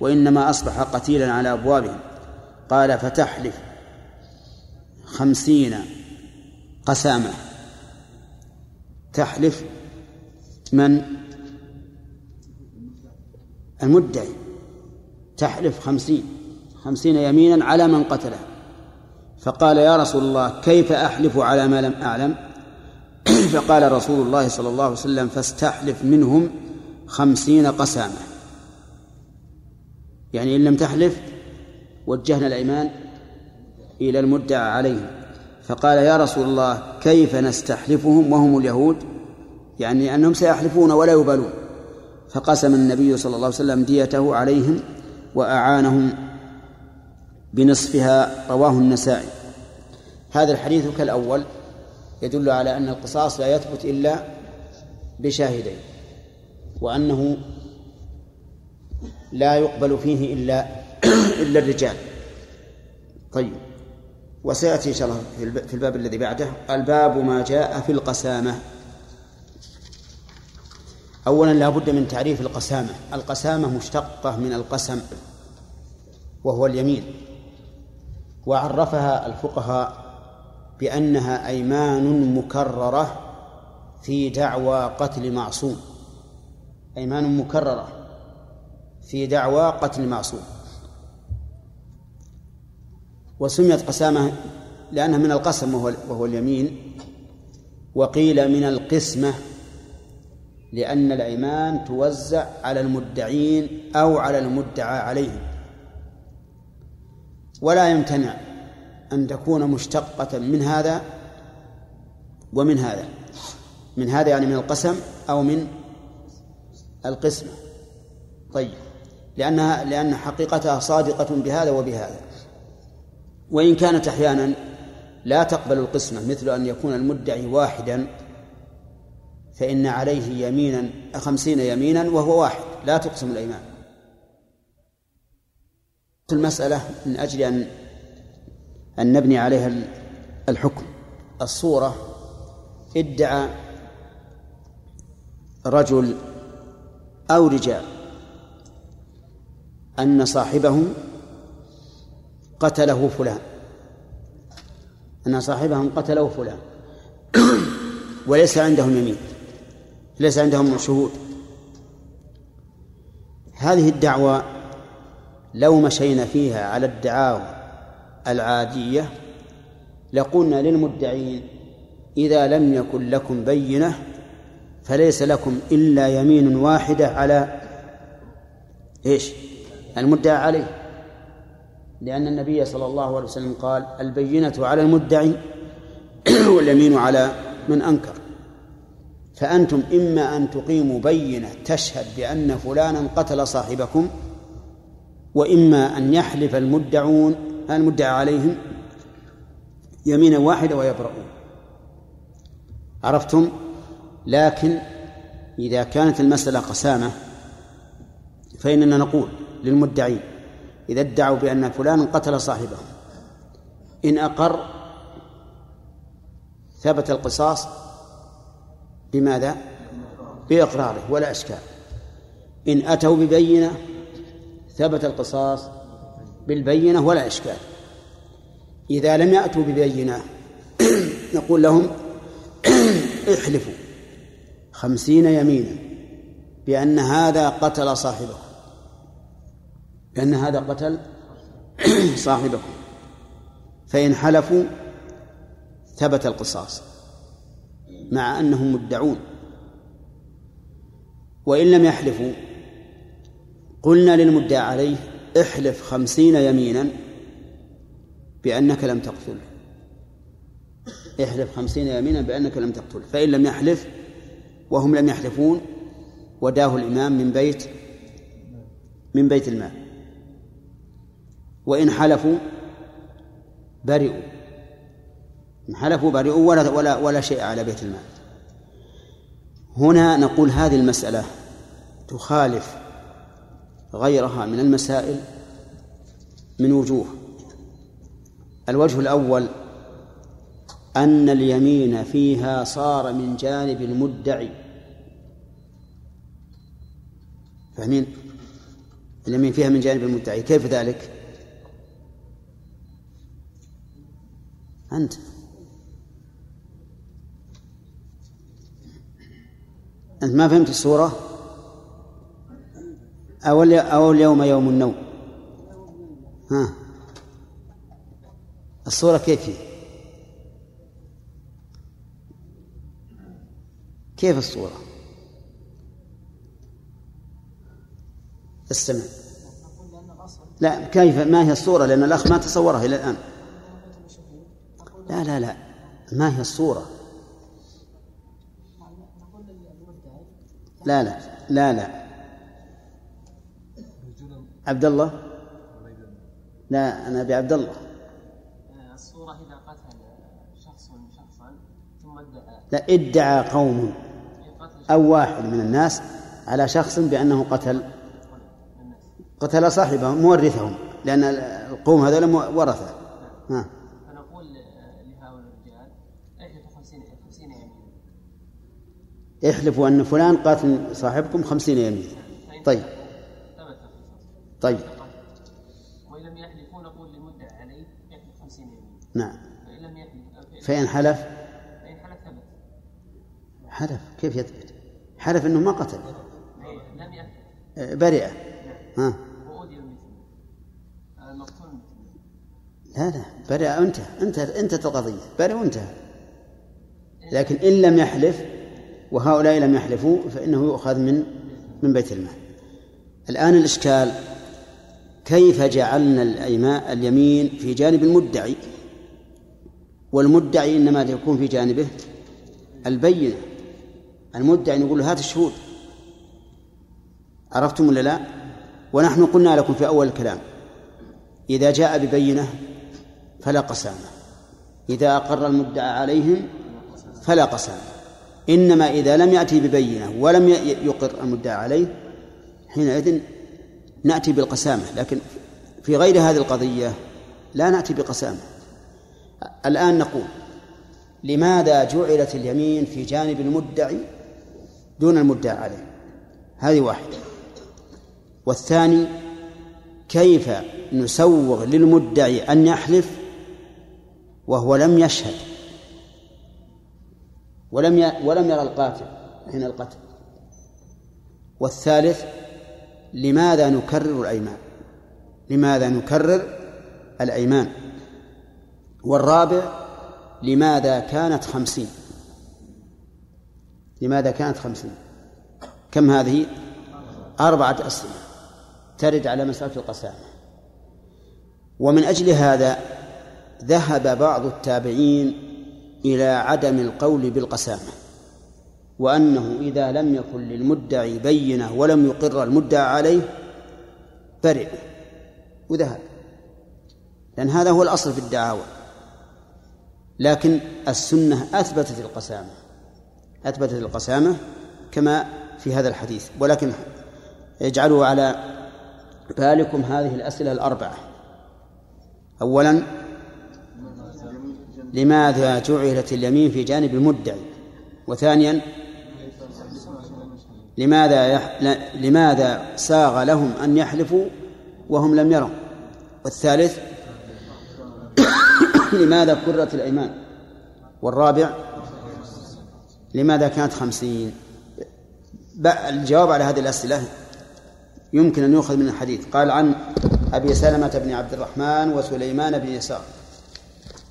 وإنما أصبح قتيلا على أبوابهم. قال فتحلف خمسين قسامة. تحلف من؟ المدعي. تحلف خمسين. خمسين يمينا على من قتله. فقال يا رسول الله كيف أحلف على ما لم أعلم؟ فقال رسول الله صلى الله عليه وسلم فاستحلف منهم خمسين قسامة. يعني إن لم تحلف وجهنا الأيمان إلى المدعى عليهم. فقال يا رسول الله كيف نستحلفهم وهم اليهود؟ يعني أنهم سيحلفون ولا يبالون. فقسم النبي صلى الله عليه وسلم ديته عليهم وأعانهم بنصفها رواه النسائي. هذا الحديث كالأول يدل على أن القصاص لا يثبت إلا بشاهدين وأنه لا يقبل فيه إلا إلا الرجال. طيب. وسيأتي إن شاء الله في الباب الذي بعده. الباب ما جاء في القسامة. أولا لا بد من تعريف القسامة. القسامة مشتقة من القسم وهو اليمين. وعرفها الفقهاء بأنها أيمان مكررة في دعوى قتل معصوم. أيمان مكررة في دعوى قتل معصوم. وسميت قسامة لأنها من القسم وهو, وهو اليمين. وقيل من القسمة لأن الأيمان توزع على المدعين أو على المدعى عليهم. ولا يمتنع أن تكون مشتقة من هذا ومن هذا. من هذا يعني من القسم أو من القسمة. طيب. لأنها لأن حقيقتها صادقة بهذا وبهذا. وإن كانت أحيانا لا تقبل القسمة مثل أن يكون المدعي واحدا فإن عليه يمينا خمسين يمينا وهو واحد لا تقسم الأيمان. المسألة من أجل أن أن نبني عليها الحكم. الصورة ادعى رجل أو رجال أن صاحبهم قتله فلان. أن صاحبهم قتله فلان. وليس عندهم يمين. ليس عندهم شهود. هذه الدعوة لو مشينا فيها على الدعاوى العادية لقلنا للمدعين إذا لم يكن لكم بينة فليس لكم إلا يمين واحدة على إيش؟ المدعى عليه. لأن النبي صلى الله عليه وسلم قال البينة على المدعي واليمين على من أنكر. فأنتم إما أن تقيموا بينة تشهد بأن فلانا قتل صاحبكم وإما أن يحلف المدعون المدعى عليهم يمينا واحدة ويبرؤون. عرفتم؟ لكن إذا كانت المسألة قسامة فإننا نقول للمدعين إذا ادعوا بأن فلان قتل صاحبه إن أقر ثبت القصاص بماذا؟ بإقراره ولا إشكال. إن أتوا ببينة ثبت القصاص بالبينة ولا إشكال. إذا لم يأتوا ببينة نقول لهم احلفوا خمسين يمينا بأن هذا قتل صاحبكم بأن هذا قتل صاحبكم. فإن حلفوا ثبت القصاص مع أنهم مدعون. وإن لم يحلفوا قلنا للمدعى عليه احلف خمسين يمينا بأنك لم تقتل. احلف خمسين يمينا بأنك لم تقتل. فإن لم يحلف وهم لم يحلفون وداه الإمام من بيت من بيت المال. وإن حلفوا برئوا. إن حلفوا برئوا ولا ولا ولا شيء على بيت المال. هنا نقول هذه المسألة تخالف غيرها من المسائل من وجوه. الوجه الأول أن اليمين فيها صار من جانب المدعي. فاهمين؟ اليمين فيها من جانب المدعي. كيف ذلك؟ أنت. أنت ما فهمت الصورة أول أو اليوم يوم النوم. ها. الصورة كيف هي؟ كيف الصورة؟ استمع. لا كيف؟ ما هي الصورة لأن الأخ ما تصورها إلى الآن. لا لا لا. ما هي الصورة؟ لا لا لا لا. عبد الله لا أنا أبي عبد الله الصورة إذا قتل شخص شخصا ثم ادعى لا ادعى قوم أو واحد من الناس على شخص بأنه قتل قتل صاحبه مورثهم لأن القوم هذول ورثة. ها فنقول لهؤلاء الرجال احلفوا خمسين خمسين يمين احلفوا أن فلان قاتل صاحبكم خمسين يمين طيب. طيب. وإن لم يحلفوا نقول للمدعى عليه يحلف خمسين يمين نعم. فإن لم يحلف فإن حلف؟ فإن حلف. ثبت حلف كيف يثبت؟ حلف أنه ما قتل. لم يحلف برئة. ها؟ لا لا. برئ انتهى. انتهت انتهت القضية. برئ وانتهى لكن إن لم يحلف وهؤلاء لم يحلفوا فإنه يؤخذ من من بيت المال. الآن الإشكال كيف جعلنا اليمين في جانب المدعي؟ والمدعي إنما يكون في جانبه البينة المدعي نقول له هات الشهود. عرفتم ولا لا؟ ونحن قلنا لكم في أول الكلام إذا جاء ببينة فلا قسامة. إذا أقر المدعى عليهم فلا قسامة. إنما إذا لم يأتي ببينة ولم يقر المدعى عليه حينئذ نأتي بالقسامة. لكن في غير هذه القضية لا نأتي بقسامة. الآن نقول لماذا جعلت اليمين في جانب المدعي دون المدعى عليه؟ هذه واحدة. والثاني كيف نسوغ للمدعي أن يحلف وهو لم يشهد؟ ولم. ولم يرى القاتل حين القتل. والثالث لماذا نكرر الأيمان؟ لماذا نكرر الأيمان؟ والرابع لماذا كانت خمسين؟ لماذا كانت خمسين؟ كم هذه؟ أربعة أسئلة ترد على مسألة القسامة. ومن أجل هذا ذهب بعض التابعين إلى عدم القول بالقسامة وأنه إذا لم يكن للمدعي بينة ولم يقر المدعى عليه برئ وذهب. لأن هذا هو الأصل في الدعاوى. لكن السنة أثبتت القسامة أثبتت القسامة كما في هذا الحديث. ولكن اجعلوا على بالكم هذه الأسئلة الأربعة. أولا لماذا جعلت اليمين في جانب المدعي؟ وثانيا لماذا يح... لماذا ساغ لهم أن يحلفوا وهم لم يروا؟ والثالث لماذا كرت الأيمان؟ والرابع لماذا كانت خمسين؟ الجواب على هذه الأسئلة يمكن أن يؤخذ من الحديث. قال عن أبي سلمة بن عبد الرحمن وسليمان بن يسار.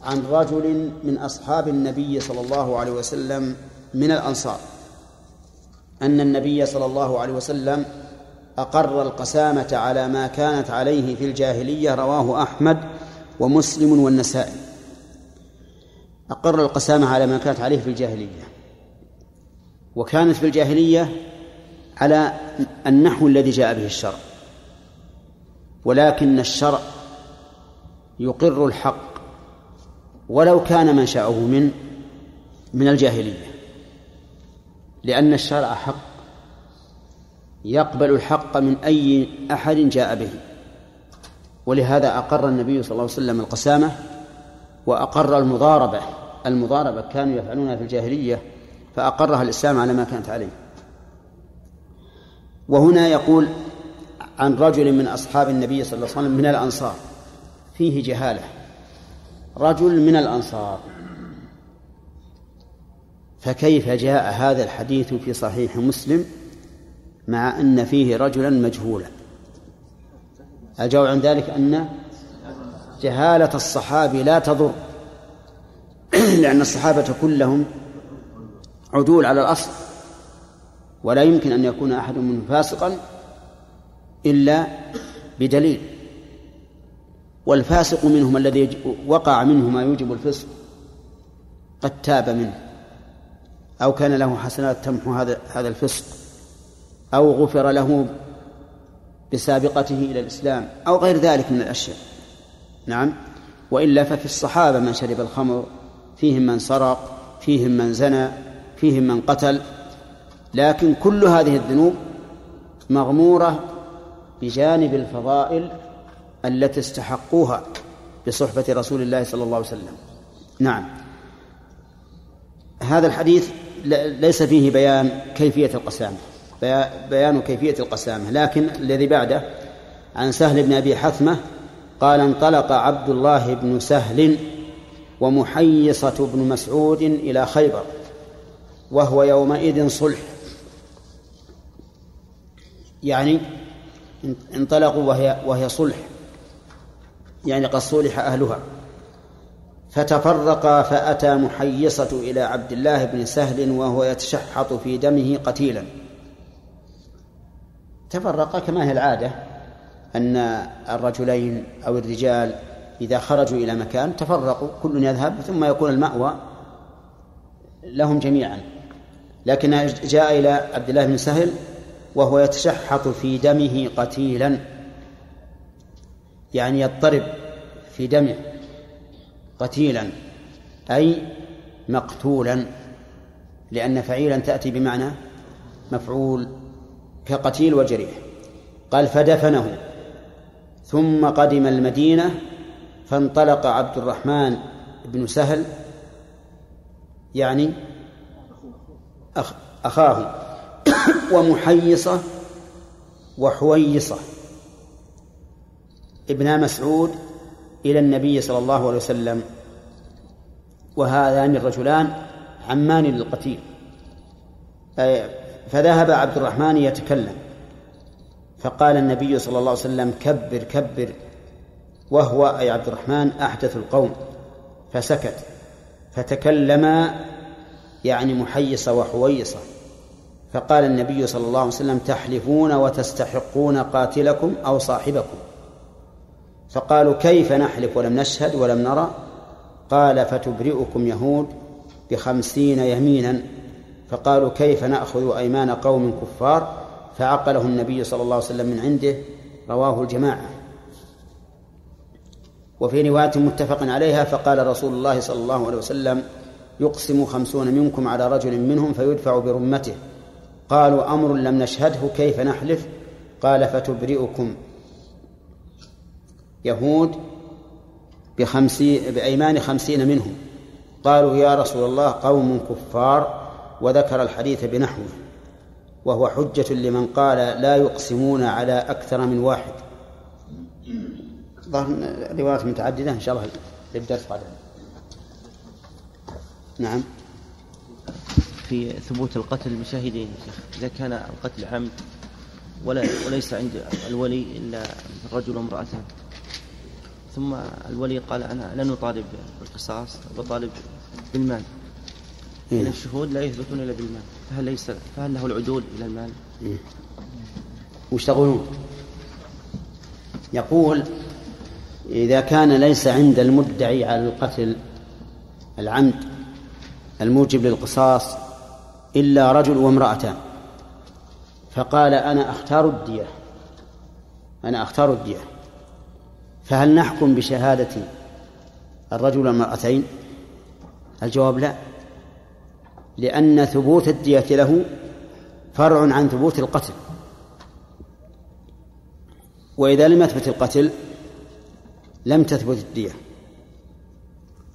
عن رجل من أصحاب النبي صلى الله عليه وسلم من الأنصار أن النبي صلى الله عليه وسلم أقر القسامة على ما كانت عليه في الجاهلية رواه أحمد ومسلم والنسائي. أقر القسامة على ما كانت عليه في الجاهلية وكانت في الجاهلية على النحو الذي جاء به الشرع ولكن الشرع يقر الحق ولو كان منشأه من من الجاهلية. لأن الشرع حق يقبل الحق من أي أحد جاء به. ولهذا أقر النبي صلى الله عليه وسلم القسامة وأقر المضاربة. المضاربة كانوا يفعلونها في الجاهلية فأقرها الإسلام على ما كانت عليه. وهنا يقول عن رجل من أصحاب النبي صلى الله عليه وسلم من الأنصار فيه جهالة. رجل من الأنصار. فكيف جاء هذا الحديث في صحيح مسلم مع أن فيه رجلا مجهولا؟ الجواب عن ذلك أن جهالة الصحابي لا تضر لأن الصحابة كلهم عدول على الأصل ولا يمكن أن يكون أحد منهم فاسقا إلا بدليل. والفاسق منهم الذي وقع منه ما يوجب الفسق قد تاب منه. أو كان له حسنات تمحو هذا هذا الفسق. أو غفر له بسابقته إلى الإسلام. أو غير ذلك من الأشياء. نعم. وإلا ففي الصحابة من شرب الخمر فيهم من سرق فيهم من زنى فيهم من قتل. لكن كل هذه الذنوب مغمورة بجانب الفضائل التي استحقوها بصحبة رسول الله صلى الله عليه وسلم. نعم. هذا الحديث ليس فيه بيان كيفية القسامة. بيان كيفية القسامة. لكن الذي بعده عن سهل بن أبي حثمة قال انطلق عبد الله بن سهل ومحيصة بن مسعود إلى خيبر وهو يومئذ صلح. يعني انطلقوا وهي وهي صلح. يعني قد صلح أهلها. فتفرقا فأتى محيصة إلى عبد الله بن سهل وهو يتشحط في دمه قتيلا. تفرقا كما هي العادة أن الرجلين أو الرجال إذا خرجوا إلى مكان تفرقوا كل يذهب ثم يكون المأوى لهم جميعا. لكن جاء إلى عبد الله بن سهل وهو يتشحط في دمه قتيلا. يعني يضطرب في دمه قتيلا أي مقتولا لأن فعيلا تأتي بمعنى مفعول كقتيل وجريح. قال فدفنه. ثم قدم المدينة فانطلق عبد الرحمن بن سهل يعني أخ أخاه ومحيصة وحويصة. ابنا مسعود إلى النبي صلى الله عليه وسلم وهذان الرجلان عمان للقتيل. فذهب عبد الرحمن يتكلم فقال النبي صلى الله عليه وسلم كبر كبر. وهو أي عبد الرحمن أحدث القوم فسكت فتكلم يعني محيصة وحويصة. فقال النبي صلى الله عليه وسلم تحلفون وتستحقون قاتلكم أو صاحبكم. فقالوا كيف نحلف ولم نشهد ولم نرى؟ قال فتبرئكم يهود بخمسين يمينا. فقالوا كيف نأخذ أيمان قوم كفار؟ فعقله النبي صلى الله عليه وسلم من عنده رواه الجماعة. وفي رواية متفق عليها فقال رسول الله صلى الله عليه وسلم يقسم خمسون منكم على رجل منهم فيدفع برمته. قالوا أمر لم نشهده كيف نحلف؟ قال فتبرئكم. يهود بخمسين بأيمان خمسين منهم. قالوا يا رسول الله قوم كفار وذكر الحديث بنحوه وهو حجة لمن قال لا يقسمون على أكثر من واحد. روايات متعددة إن شاء الله للدرس بعد نعم. في ثبوت القتل بشاهدين إذا كان القتل عمد ولا وليس عند الولي إلا رجل وامرأتان. ثم الولي قال أنا لن أطالب بالقصاص بطالب بالمال إيه. إن الشهود لا يثبتون إلا بالمال فهل ليس فهل له العدول إلى المال؟ إيه. وش تقولون؟ يقول إذا كان ليس عند المدعي على القتل العمد الموجب للقصاص إلا رجل وامرأتان فقال أنا أختار الدية أنا أختار الدية فهل نحكم بشهادة الرجل والمرأتين الجواب لا. لأن ثبوت الدية له فرع عن ثبوت القتل. وإذا لم يثبت القتل لم تثبت الدية.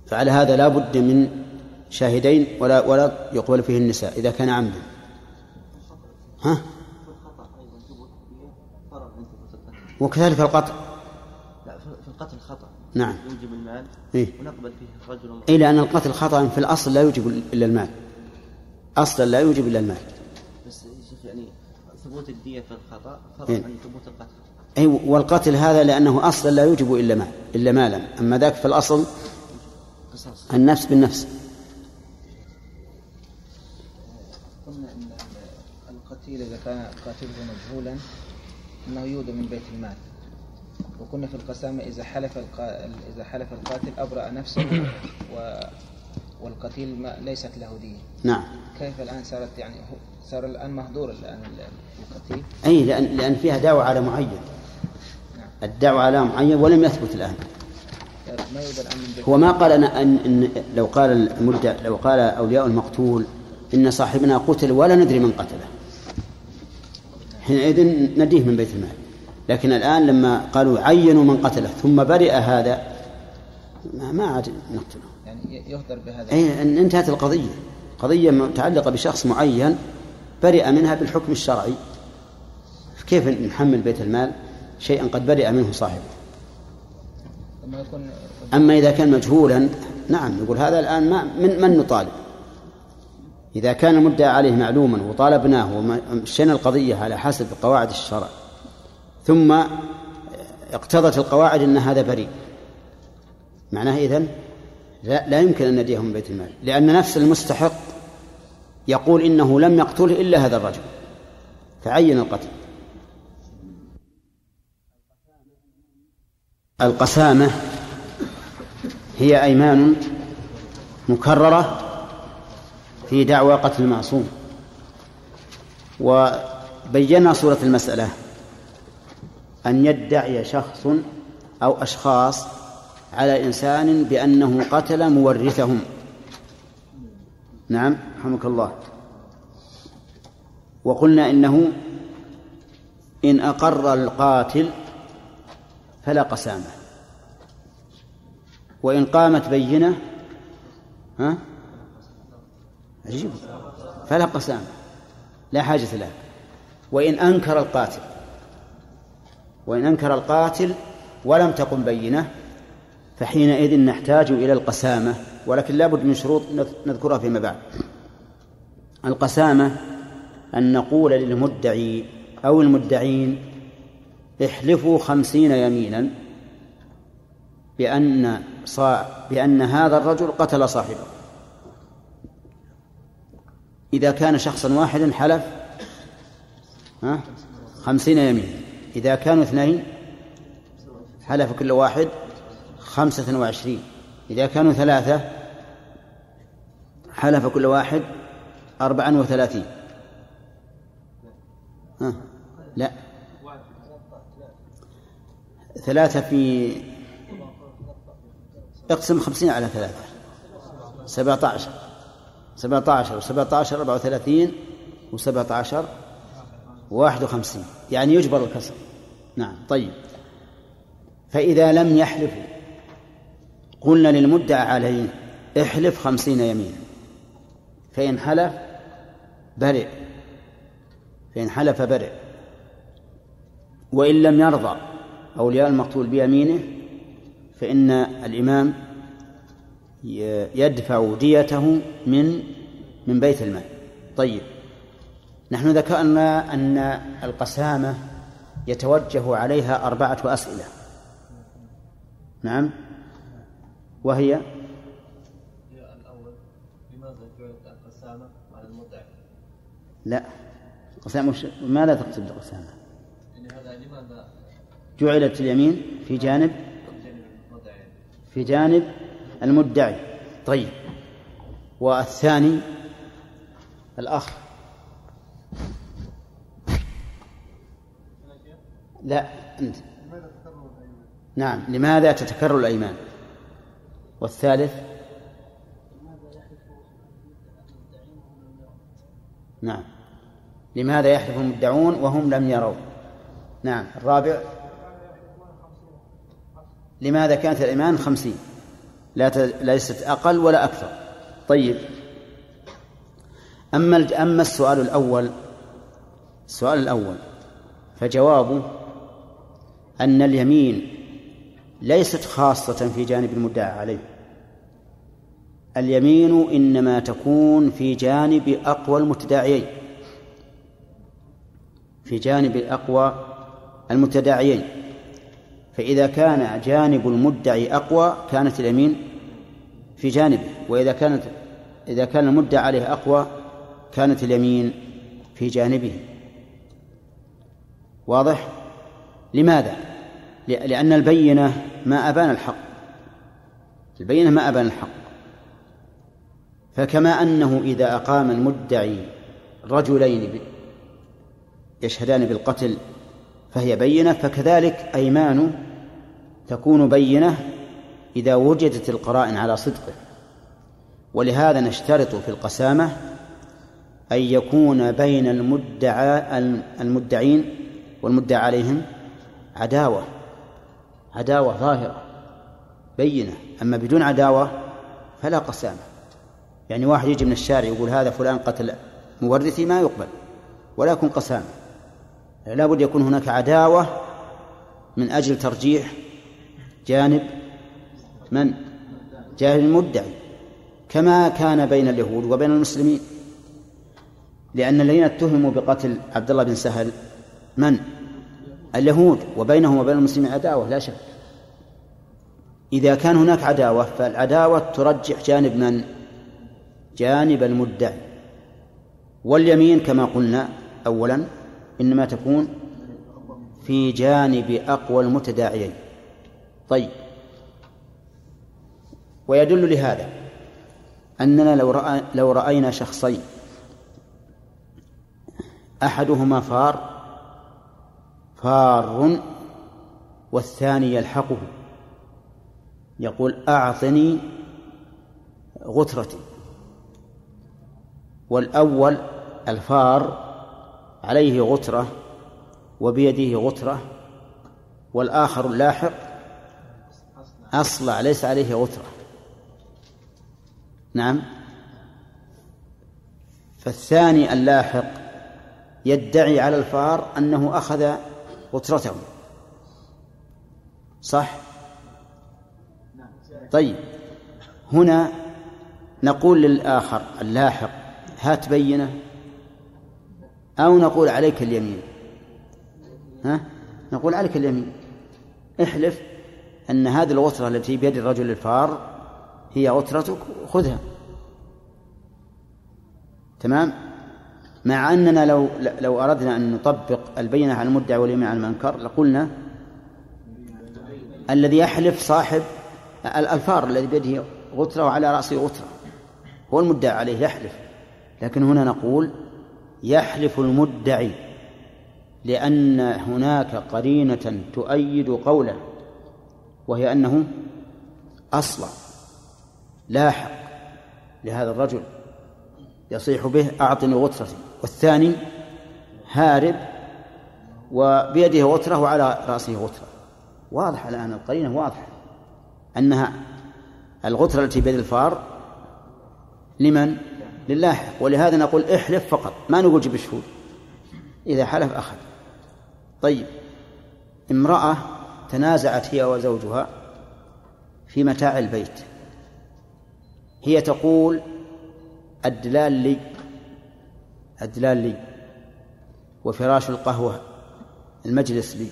فعلى هذا لا بد من شاهدين ولا ولا يقبل فيه النساء إذا كان عمدا. ها؟ وكذلك القطع. القتل خطأ. نعم. يوجب المال إيه؟ ونقبل فيه رجل إيه لأن القتل خطأ في الأصل لا يوجب إلا المال. أصلا لا يوجب إلا المال. بس شيخ يعني ثبوت الدية في الخطأ فرع إيه. عن ثبوت القتل. أي والقتل هذا لأنه أصلا لا يوجب إلا مال إلا مالا. أما ذاك في الأصل قصاص النفس بالنفس. قلنا إن القتيل إذا كان قاتله مجهولا إنه يودى من بيت المال. وكنا في القسامة إذا حلف. إذا حلف القاتل أبرأ نفسه و... والقتيل ما ليست له دين. نعم. كيف الآن صارت يعني صار الآن مهدور الآن ال- القتيل؟ أي لأن لأن فيها دعوة على معين. الدعوة على معين ولم يثبت الآن. ما من بيت هو ما قال أنا أن, إن لو قال المدعي لو قال أولياء المقتول إن صاحبنا قتل ولا ندري من قتله. حينئذ نديه من بيت المال. لكن الآن لما قالوا عينوا من قتله ثم برئ هذا ما, ما عاد نقتله. يعني يهدر بهذا. أي أن انتهت القضية. قضية متعلقة بشخص معين برئ منها بالحكم الشرعي. كيف نحمل بيت المال؟ شيئا قد برئ منه صاحبه. أما إذا كان مجهولا نعم يقول هذا الآن ما من من نطالب؟ إذا كان المدعى عليه معلوما وطالبناه ومشينا القضية على حسب قواعد الشرع ثم اقتضت القواعد أن هذا بريء. معناه إذن لا, لا يمكن أن نديه من بيت المال. لأن نفس المستحق يقول إنه لم يقتله إلا هذا الرجل. فعين القتل. القسامة هي أيمان مكررة في دعوى قتل المعصوم. وبينا صورة المسألة. أن يدعي شخص أو أشخاص على إنسان بأنه قتل مورثهم. نعم رحمك الله. وقلنا إنه إن أقر القاتل فلا قسامة. وإن قامت بينة ها؟ عجيب. فلا قسامة لا حاجة لها. وإن أنكر القاتل وإن أنكر القاتل ولم تقم بينة فحينئذ نحتاج إلى القسامة ولكن لابد من شروط نذكرها فيما بعد. القسامة أن نقول للمدعي أو المدعين احلفوا خمسين يمينا بأن صاع بأن هذا الرجل قتل صاحبه. إذا كان شخصا واحدا حلف ها خمسين يمينا. إذا كانوا اثنين حلف كل واحد خمسة وعشرين. إذا كانوا ثلاثة حلف كل واحد أربعا وثلاثين. ها لا. ثلاثة في اقسم خمسين على ثلاثة. سبعة عشر سبعة عشر وسبعة عشر أربعة وثلاثين وسبعة عشر واحد وخمسين. يعني يجبر الكسر. نعم طيب. فإذا لم يحلفوا قلنا للمدعى عليه احلف خمسين يمينا. فإن حلف برئ. فإن حلف برئ. وإن لم يرضى أولياء المقتول بيمينه فإن الإمام يدفع ديته من من بيت المال. طيب. نحن ذكرنا أن القسامة يتوجه عليها أربعة أسئلة نعم وهي الأول لماذا جعلت القسامة على المدعي؟ لا قسامة. ماذا تقصد بالقسامة؟ يعني هذا لماذا جعلت اليمين في جانب؟ في جانب المدعي طيب والثاني الأخ لا أنت. نعم لماذا تتكرر الأيمان؟ والثالث؟ نعم. لماذا يحلف المدعون وهم لم يروا؟ نعم الرابع؟ لماذا كانت الأيمان خمسين؟ لا. ليست أقل ولا أكثر. طيب. أما أما السؤال الأول السؤال الأول فجوابه أن اليمين ليست خاصة في جانب المدعى عليه. اليمين إنما تكون في جانب أقوى المتداعيين. في جانب أقوى المتداعيين. فإذا كان جانب المدعي أقوى كانت اليمين في جانبه. وإذا كانت إذا كان المدعى عليه أقوى كانت اليمين في جانبه. واضح؟ لماذا؟ لأن البينة ما أبان الحق. البينة ما أبان الحق. فكما أنه إذا أقام المدعي رجلين يشهدان بالقتل فهي بينة فكذلك أيمان تكون بينة إذا وجدت القرائن على صدقه. ولهذا نشترط في القسامة أن يكون بين المدعى المدعين والمدعى عليهم عداوة عداوة ظاهرة بينة. أما بدون عداوة فلا قسامة. يعني واحد يجي من الشارع يقول هذا فلان قتل مورثي ما يقبل ولا يكون قسامة. لا بد يكون هناك عداوة من أجل ترجيح جانب من؟ جانب المدعي. كما كان بين اليهود وبين المسلمين. لأن الذين اتهموا بقتل عبد الله بن سهل من؟ اليهود وبينهم وبين المسلمين عداوة لا شك. إذا كان هناك عداوة فالعداوة ترجح جانب من؟ جانب المدعي. واليمين كما قلنا أولا إنما تكون في جانب أقوى المتداعيين. طيب. ويدل لهذا أننا لو رأى لو رأينا شخصين أحدهما فار فار والثاني يلحقه. يقول أعطني غترتي. والأول الفار عليه غترة وبيده غترة والآخر اللاحق أصلع ليس عليه غترة. نعم. فالثاني اللاحق يدعي على الفار أنه أخذ غترته صح؟ طيب. هنا نقول للآخر اللاحق هات بينة أو نقول عليك اليمين. ها؟ نقول عليك اليمين. احلف أن هذه الغترة التي بيد الرجل الفار هي غترتك خذها. تمام؟ مع أننا لو لو أردنا أن نطبق البينة على المدعي واليمين على المنكر لقلنا الذي يحلف صاحب الفار الذي بيده غترة وعلى رأسه غترة هو المدعي عليه يحلف. لكن هنا نقول يحلف المدعي لأن هناك قرينة تؤيد قوله وهي أنه أصلع لاحق لهذا الرجل. يصيح به أعطني غترتي والثاني هارب وبيده غترة وعلى رأسه غترة واضح الآن القرينة واضحة أنها الغترة التي بيد الفار لمن؟ للاحق. ولهذا نقول احلف فقط ما نقول جيب الشهود إذا حلف أخذ. طيب امرأة تنازعت هي وزوجها في متاع البيت. هي تقول الدلال لي الدلال لي. وفراش القهوة المجلس لي.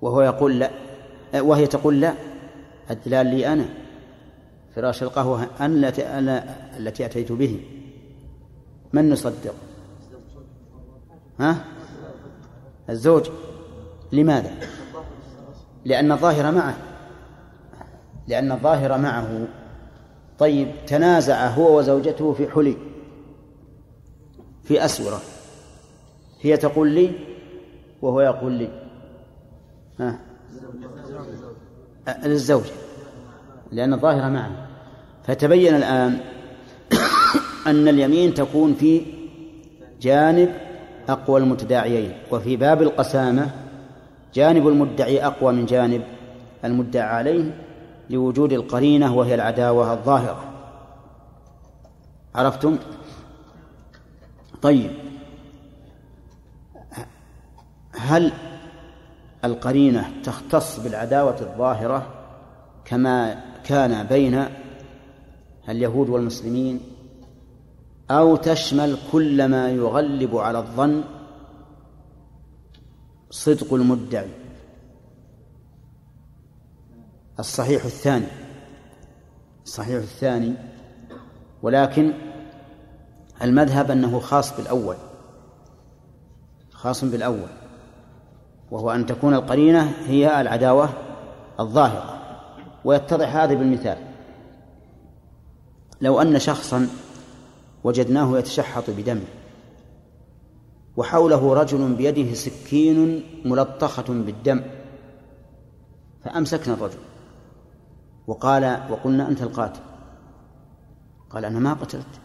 وهو يقول لا وهي تقول لا الدلال لي أنا. فراش القهوة أنا أنا التي أتيت به. من نصدق؟ ها؟ الزوج. لماذا؟ لأن الظاهر معه. لأن الظاهر معه. طيب تنازع هو وزوجته في حلي في أسورة هي تقول لي وهو يقول لي. ها؟ للزوجة لأن الظاهر معه فتبين الآن أن اليمين تكون في جانب أقوى المتداعيين وفي باب القسامة جانب المدعي أقوى من جانب المدعى عليه لوجود القرينة وهي العداوة الظاهرة. عرفتم؟ طيب. هل القرينة تختص بالعداوة الظاهرة كما كان بين اليهود والمسلمين؟ أو تشمل كل ما يغلب على الظن صدق المدعي؟ الصحيح الثاني. الصحيح الثاني. ولكن المذهب أنه خاص بالأول. خاص بالأول. وهو أن تكون القرينة هي العداوة الظاهرة. ويتضح هذا بالمثال. لو أن شخصا وجدناه يتشحط بدمه وحوله رجل بيده سكين ملطخة بالدم فأمسكنا الرجل. وقال وقلنا أنت القاتل. قال أنا ما قتلت.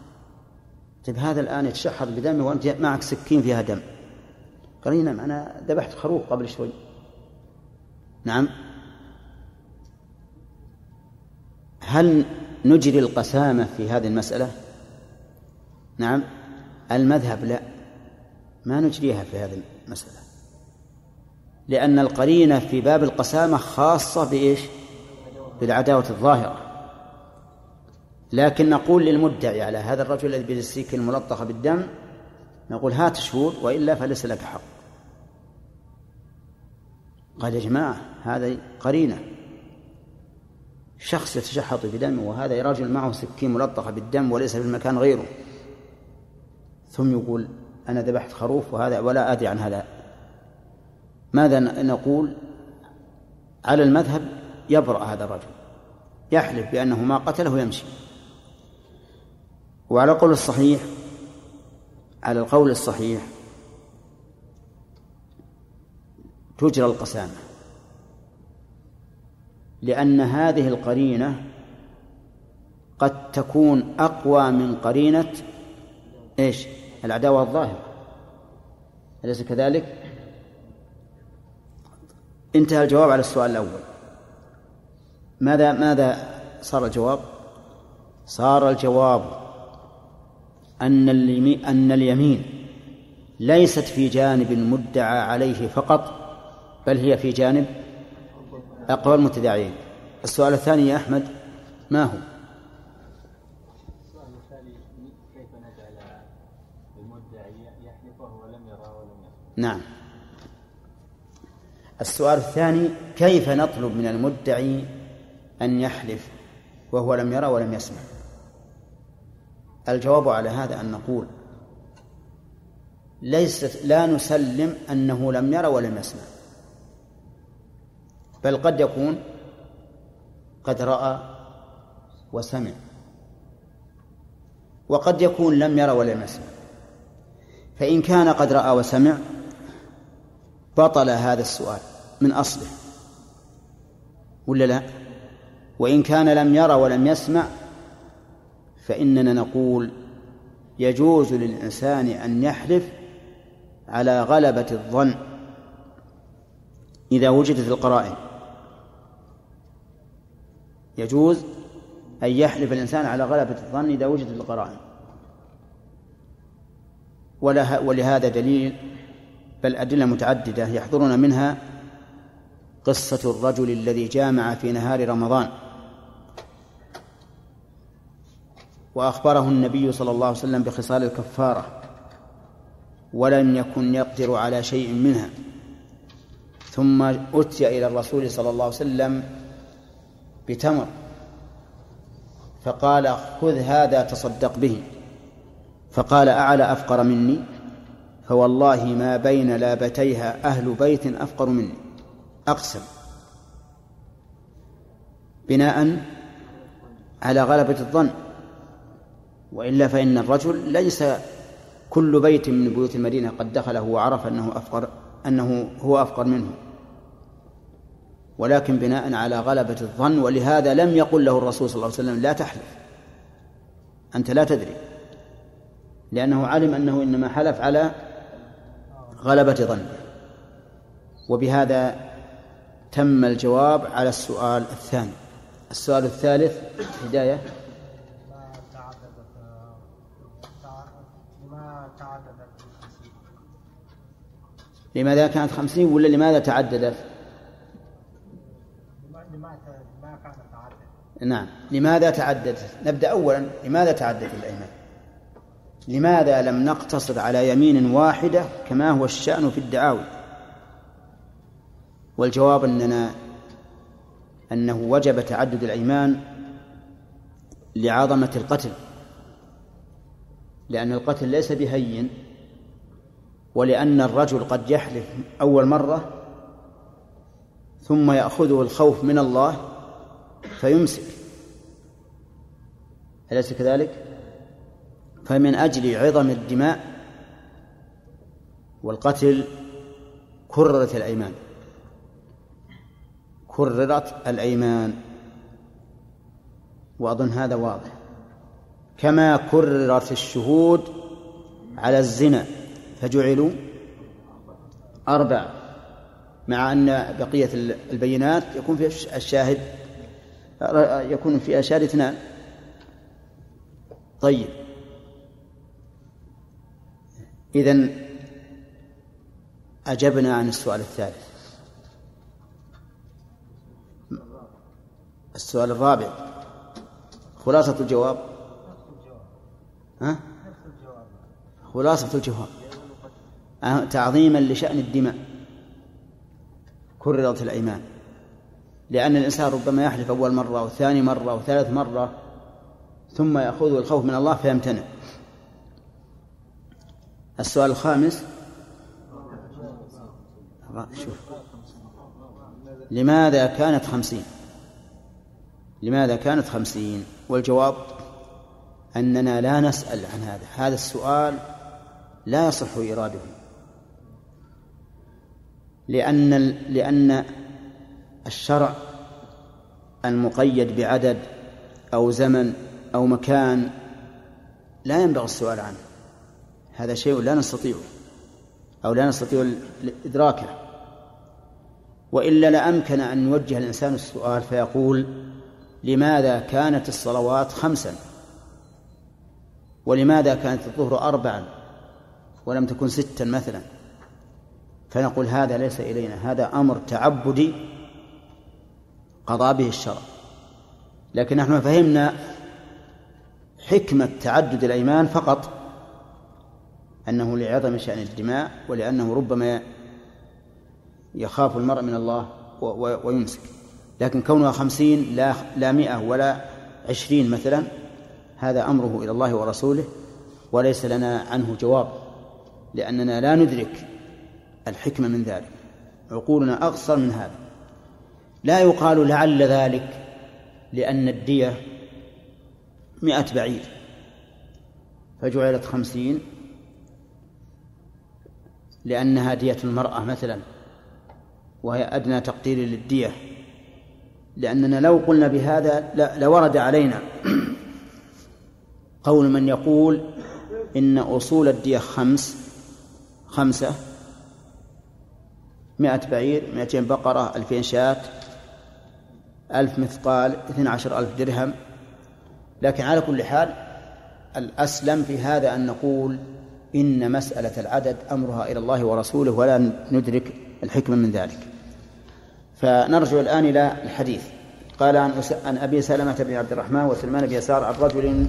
طيب هذا الآن يتشحط بدمه وأنت معك سكين فيها دم. قال نعم أنا ذبحت خروف قبل شوي. نعم. هل نجري القسامة في هذه المسألة؟ نعم. المذهب لا. ما نجريها في هذه المسألة. لأن القرينة في باب القسامة خاصة بإيش؟ بالعداوة الظاهرة. لكن نقول للمدعي على هذا الرجل الذي بالسيك الملطخة بالدم نقول هات شهود وإلا فليس لك حق. قال يا جماعة هذا قرينة. شخص يتشحط بدمه وهذا رجل معه سكين ملطخة بالدم وليس في المكان غيره. ثم يقول أنا ذبحت خروف وهذا ولا أدري عن هذا. ماذا نقول على المذهب؟ يبرأ هذا الرجل. يحلف بأنه ما قتله ويمشي. وعلى القول الصحيح على القول الصحيح تجرى القسامة. لأن هذه القرينة قد تكون أقوى من قرينة إيش؟ العداوة الظاهرة. أليس كذلك؟ انتهى الجواب على السؤال الأول. ماذا ماذا صار الجواب؟ صار الجواب أن أن اليمين ليست في جانب المدعى عليه فقط بل هي في جانب أقوى المتداعيين السؤال الثاني يا أحمد ما هو؟ السؤال الثاني كيف نجعل المدعي يحلف نعم السؤال الثاني كيف نطلب من المدعي أن يحلف وهو لم يرى ولم يسمع. الجواب على هذا أن نقول ليست لا نسلم أنه لم يرى ولم يسمع. بل قد يكون قد رأى وسمع. وقد يكون لم يرى ولم يسمع. فإن كان قد رأى وسمع بطل هذا السؤال من أصله. ولا لا؟ وإن كان لم يرى ولم يسمع فإننا نقول يجوز للإنسان أن يحلف على غلبة الظن إذا وجدت القرائن. يجوز أن يحلف الإنسان على غلبة الظن إذا وجدت القرائن. ولهذا دليل بل أدلة متعددة يحضرنا منها قصة الرجل الذي جامع في نهار رمضان. وأخبره النبي صلى الله عليه وسلم بخصال الكفارة ولم يكن يقدر على شيء منها. ثم أتي إلى الرسول صلى الله عليه وسلم بتمر فقال خذ هذا تصدق به. فقال أعلى أفقر مني؟ فوالله ما بين لابتيها أهل بيت أفقر مني. أقسم. بناء على غلبة الظن. وإلا فإن الرجل ليس كل بيت من بيوت المدينة قد دخله وعرف أنه أفقر أنه هو أفقر منه. ولكن بناء على غلبة الظن ولهذا لم يقل له الرسول صلى الله عليه وسلم لا تحلف. أنت لا تدري. لأنه علم أنه إنما حلف على غلبة ظنه وبهذا تم الجواب على السؤال الثاني. السؤال الثالث هداية. لماذا كانت خمسين ولا لماذا تعددت؟ نعم لماذا تعددت؟ نبدأ أولا لماذا تعددت الأيمان لماذا لم نقتصر على يمين واحدة كما هو الشأن في الدعاوي؟ والجواب أننا أنه وجب تعدد الأيمان لعظمة القتل لأن القتل ليس بهين. ولأن الرجل قد يحلف أول مرة ثم يأخذه الخوف من الله فيمسك. أليس كذلك؟ فمن أجل عظم الدماء والقتل كررت الأيمان. كررت الأيمان. وأظن هذا واضح. كما كررت الشهود على الزنا. فجعلوا أربعة مع أن بقية البينات يكون في الشاهد يكون في الشاهد اثنان. طيب. إذن أجبنا عن السؤال الثالث. السؤال الرابع. خلاصة الجواب. ها؟ خلاصة الجواب. تعظيما لشأن الدماء كررت الأيمان. لأن الإنسان ربما يحلف أول مرة وثاني مرة وثالث مرة ثم يأخذه الخوف من الله فيمتنع. السؤال الخامس شوف لماذا كانت خمسين؟ لماذا كانت خمسين؟ والجواب أننا لا نسأل عن هذا. هذا السؤال لا يصح إراده لأن لأن الشرع المقيد بعدد أو زمن أو مكان لا ينبغي السؤال عنه. هذا شيء لا نستطيعه أو لا نستطيع إدراكه. وإلا لأمكن أن يوجه الإنسان السؤال فيقول لماذا كانت الصلوات خمسا؟ ولماذا كانت الظهر أربعا؟ ولم تكن ستا مثلا؟ فنقول هذا ليس إلينا هذا أمر تعبدي قضى به الشرع. لكن نحن فهمنا حكمة تعدد الأيمان فقط أنه لعظم شأن الدماء ولأنه ربما يخاف المرء من الله ويمسك. لكن كونها خمسين لا لا مئة ولا عشرين مثلا هذا أمره إلى الله ورسوله وليس لنا عنه جواب لأننا لا ندرك الحكمة من ذلك. عقولنا أقصر من هذا. لا يقال لعل ذلك لأن الدية مئة بعير. فجعلت خمسين لأنها دية المرأة مثلا وهي أدنى تقدير للدية. لأننا لو قلنا بهذا لورد علينا قول من يقول إن أصول الدية خمس خمسة مئة بعير مئتين بقرة ألفين شاة ألف مثقال اثنى عشر ألف درهم. لكن على كل حال الأسلم في هذا أن نقول إن مسألة العدد أمرها إلى الله ورسوله ولا ندرك الحكمة من ذلك. فنرجع الآن إلى الحديث. قال عن عن أبي سلمة بن عبد الرحمن وسلمان بن يسار عن رجل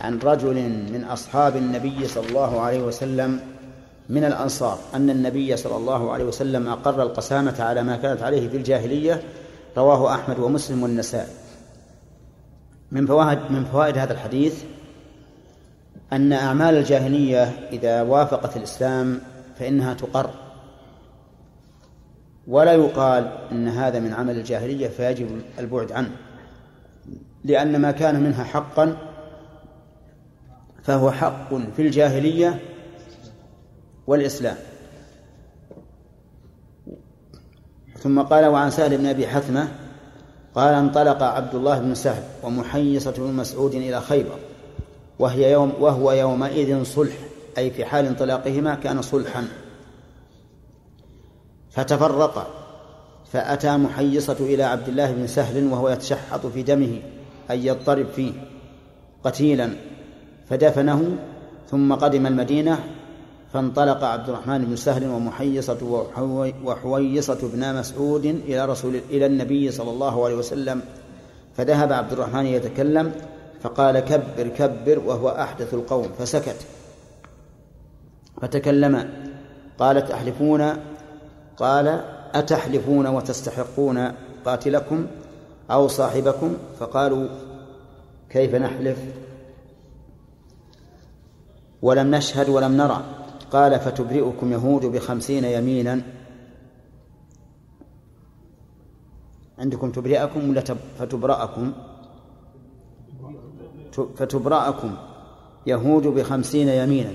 عن رجل من أصحاب النبي صلى الله عليه وسلم من الأنصار أن النبي صلى الله عليه وسلم أقر القسامة على ما كانت عليه في الجاهلية رواه أحمد ومسلم والنسائي. من فوائد من فوائد هذا الحديث أن أعمال الجاهلية إذا وافقت الإسلام فإنها تقر. ولا يقال إن هذا من عمل الجاهلية فيجب البعد عنه. لأن ما كان منها حقا فهو حق في الجاهلية والإسلام. ثم قال وعن سهل بن أبي حثمة قال انطلق عبد الله بن سهل ومحيصة بن مسعود إلى خيبر وهي يوم وهو يومئذ صلح أي في حال انطلاقهما كان صلحا. فتفرقا فأتى محيصة إلى عبد الله بن سهل وهو يتشحط في دمه أي يضطرب فيه قتيلا فدفنه ثم قدم المدينة فانطلق عبد الرحمن بن سهل ومحيصة وحوي وحويصة بن مسعود إلى رسول إلى النبي صلى الله عليه وسلم فذهب عبد الرحمن يتكلم فقال كبر كبر وهو أحدث القوم فسكت. فتكلم قالت أحلفون قال أتحلفون وتستحقون قاتلكم أو صاحبكم؟ فقالوا كيف نحلف؟ ولم نشهد ولم نرى. قال فتبرئكم يهود بخمسين يمينا. عندكم تبرئكم ولا تب- فتبرأكم؟ فتبرأكم يهود بخمسين يمينا.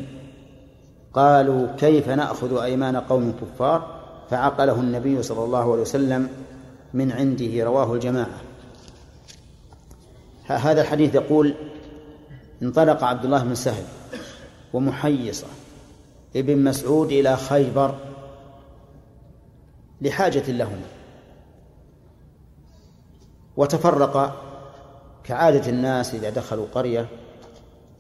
قالوا كيف نأخذ أيمان قوم كفار؟ فعقله النبي صلى الله عليه وسلم من عنده رواه الجماعة. هذا الحديث يقول انطلق عبد الله بن سهل ومحيصة ابن مسعود إلى خيبر لحاجة لهما وتفرق كعادة الناس إذا دخلوا قرية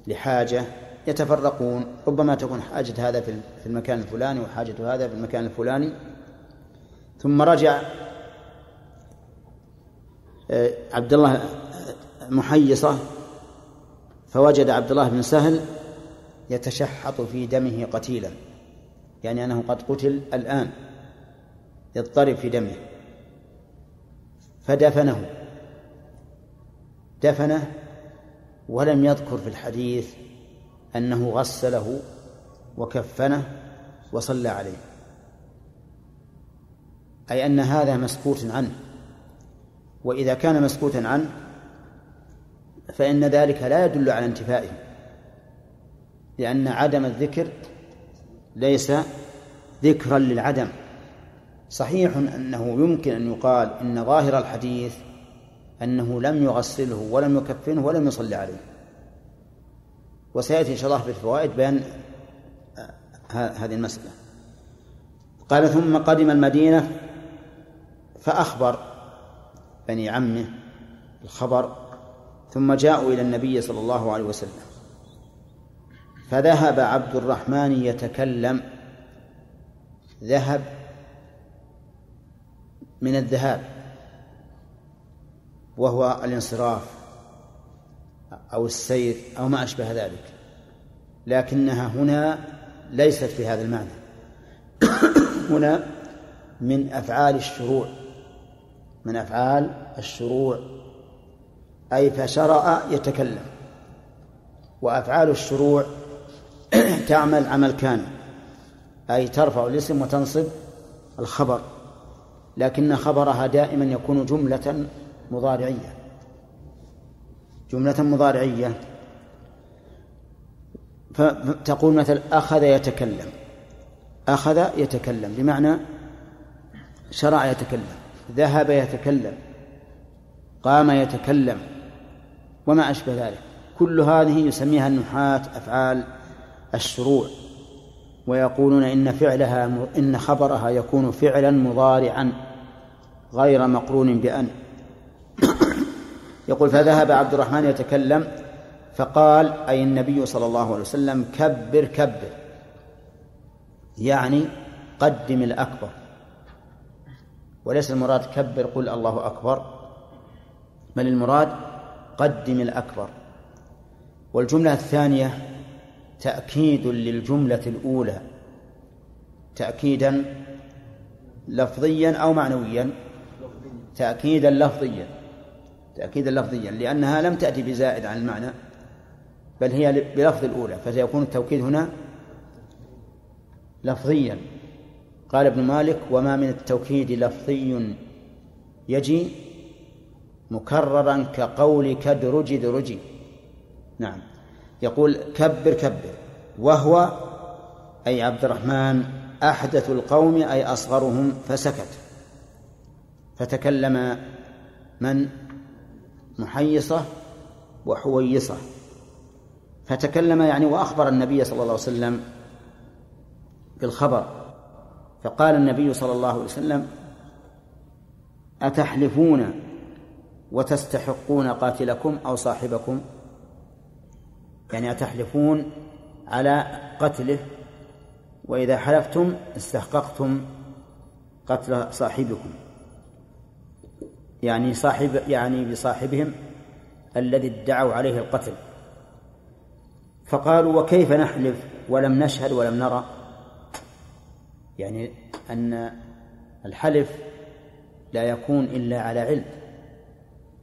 لحاجة يتفرقون. ربما تكون حاجة هذا في المكان الفلاني وحاجة هذا في المكان الفلاني. ثم رجع آه، عبد الله آه، محيصة فوجد عبد الله بن سهل يتشحط في دمه قتيلا يعني أنه قد قتل الآن يضطرب في دمه. فدفنه. دفنه ولم يذكر في الحديث أنه غسله وكفنه وصلى عليه. أي أن هذا مسكوت عنه. وإذا كان مسكوتا عنه فإن ذلك لا يدل على انتفائه. لأن عدم الذكر ليس ذكرا للعدم. صحيح أنه يمكن أن يقال إن ظاهر الحديث أنه لم يغسله ولم يكفنه ولم يصلي عليه. وسيأتي إن شاء الله في الفوائد بيان هذه المسألة. قال ثم قدم المدينة فأخبر بني عمه الخبر ثم جاءوا إلى النبي صلى الله عليه وسلم. فذهب عبد الرحمن يتكلم. ذهب من الذهاب وهو الانصراف أو السير أو ما أشبه ذلك لكنها هنا ليست بهذا المعنى. هنا من أفعال الشروع من أفعال الشروع أي فشرع يتكلم وأفعال الشروع تعمل عمل كان. أي ترفع الاسم وتنصب الخبر. لكن خبرها دائما يكون جملة مضارعية. جملة مضارعية. فتقول مثلا أخذ يتكلم. أخذ يتكلم. بمعنى شرع يتكلم. ذهب يتكلم. قام يتكلم. وما أشبه ذلك. كل هذه يسميها النحاة أفعال الشروع ويقولون إن فعلها إن خبرها يكون فعلا مضارعا غير مقرون بأن. يقول فذهب عبد الرحمن يتكلم فقال أي النبي صلى الله عليه وسلم كبر كبر يعني قدم الأكبر. وليس المراد كبر قل الله أكبر بل المراد قدم الأكبر. والجملة الثانية تأكيد للجملة الأولى. تأكيدا لفظيا أو معنويا. تأكيدا لفظيا. تأكيدا لفظيا لأنها لم تأتي بزائد عن المعنى بل هي بلفظ الأولى فسيكون التوكيد هنا لفظيا. قال ابن مالك وما من التوكيد لفظي يجي مكررا كقولك درج. درجي نعم. يقول كبر كبر وهو أي عبد الرحمن أحدث القوم أي أصغرهم فسكت. فتكلم من؟ محيصة وحويصة. فتكلم يعني وأخبر النبي صلى الله عليه وسلم بالخبر. فقال النبي صلى الله عليه وسلم أتحلفون وتستحقون قاتلكم أو صاحبكم؟ يعني أتحلفون على قتله؟ وإذا حلفتم استحققتم قتل صاحبكم. يعني صاحب يعني بصاحبهم الذي ادعوا عليه القتل. فقالوا وكيف نحلف ولم نشهد ولم نرى؟ يعني أن الحلف لا يكون إلا على علم.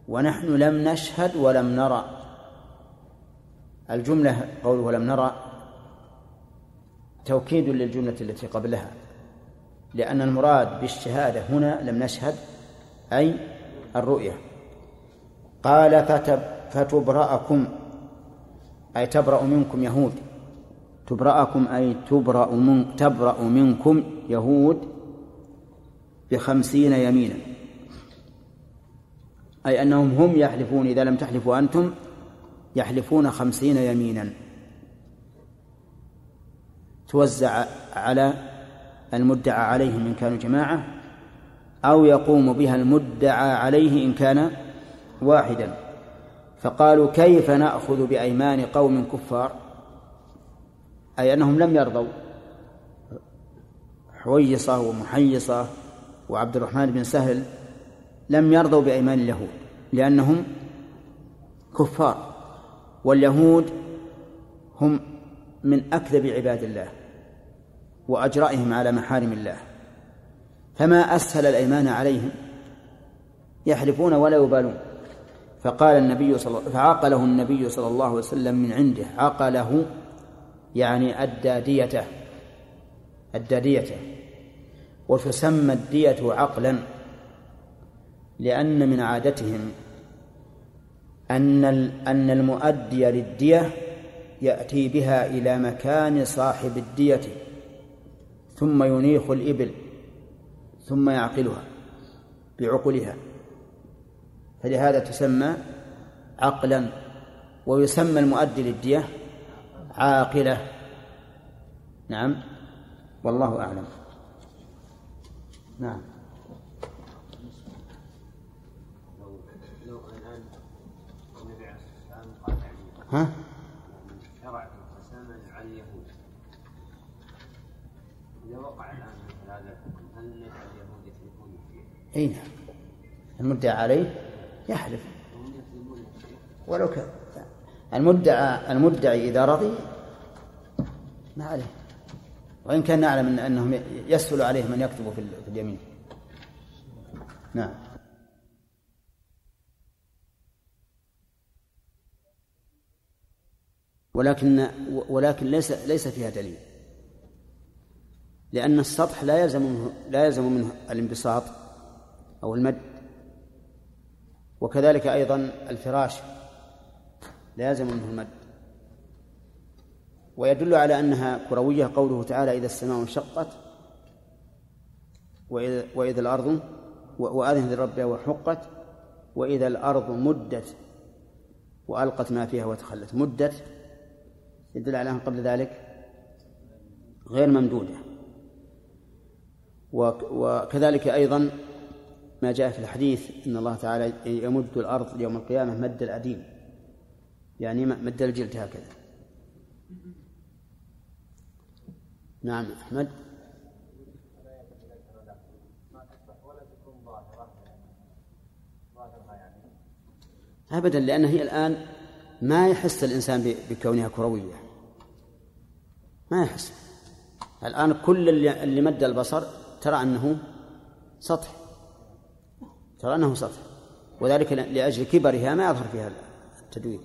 ونحن لم نشهد ولم نرى. الجملة قوله لم نرى توكيد للجملة التي قبلها لأن المراد بالشهادة هنا لم نشهد أي الرؤية. قال فتب فتبرأكم أي تبرأ منكم يهود تبرأكم أي تبرأ من تبرأ منكم يهود بخمسين يمينا. أي أنهم هم يحلفون إذا لم تحلفوا أنتم يحلفون خمسين يمينا. توزع على المدعى عليهم إن كانوا جماعة أو يقوم بها المدعى عليه إن كان واحدا. فقالوا كيف نأخذ بأيمان قوم كفار؟ أي أنهم لم يرضوا. حويصة ومحيصة وعبد الرحمن بن سهل لم يرضوا بأيمان اليهود لأنهم كفار. واليهود هم من أكذب عباد الله وأجرائهم على محارم الله. فما أسهل الأيمان عليهم؟ يحلفون ولا يبالون. فقال النبي صلى فعقله النبي صلى الله عليه وسلم من عنده. عقله يعني أدى ديته أدى ديته وتسمى الدية عقلا لأن من عادتهم أن أن المؤدي للدية يأتي بها إلى مكان صاحب الدية ثم ينيخ الإبل ثم يعقلها بعقلها. فلهذا تسمى عقلا ويسمى المؤدي للدية عاقلة. نعم والله أعلم. نعم لو الان النبي عليه الصلاه والسلام قال يعني ها؟ شرع القسامه على اليهود اذا وقع الان مثل هذا الحكم هل اليهود يحلفون فيه؟ إي نعم. المدعى عليه يحلف. ولو كان المدعى المدعي إذا رضي ما عليه. وإن كان نعلم أن أنهم يسهل عليهم أن يكتبوا في اليمين. نعم. ولكن ولكن ليس ليس فيها دليل لأن السطح لا يلزم منه لا يلزم منه الانبساط أو المد وكذلك أيضا الفراش لا يلزم منه المد. ويدل على أنها كروية قوله تعالى إذا السماء انشقت وإذا, وإذا الأرض وأذنت لربها وحقت وإذا الأرض مدت وألقت ما فيها وتخلت مدت يدل على أن قبل ذلك غير ممدودة. وك- وكذلك أيضا ما جاء في الحديث أن الله تعالى يمد الأرض يوم القيامة مد الأديم يعني مد الجلد هكذا. نعم أحمد. أبدا لأن هي الآن ما يحس الإنسان بكونها كروية ما يحس. الآن كل اللي, اللي مد البصر ترى أنه سطح ترى أنه سطح وذلك لأجل كبرها ما يظهر فيها التدوين.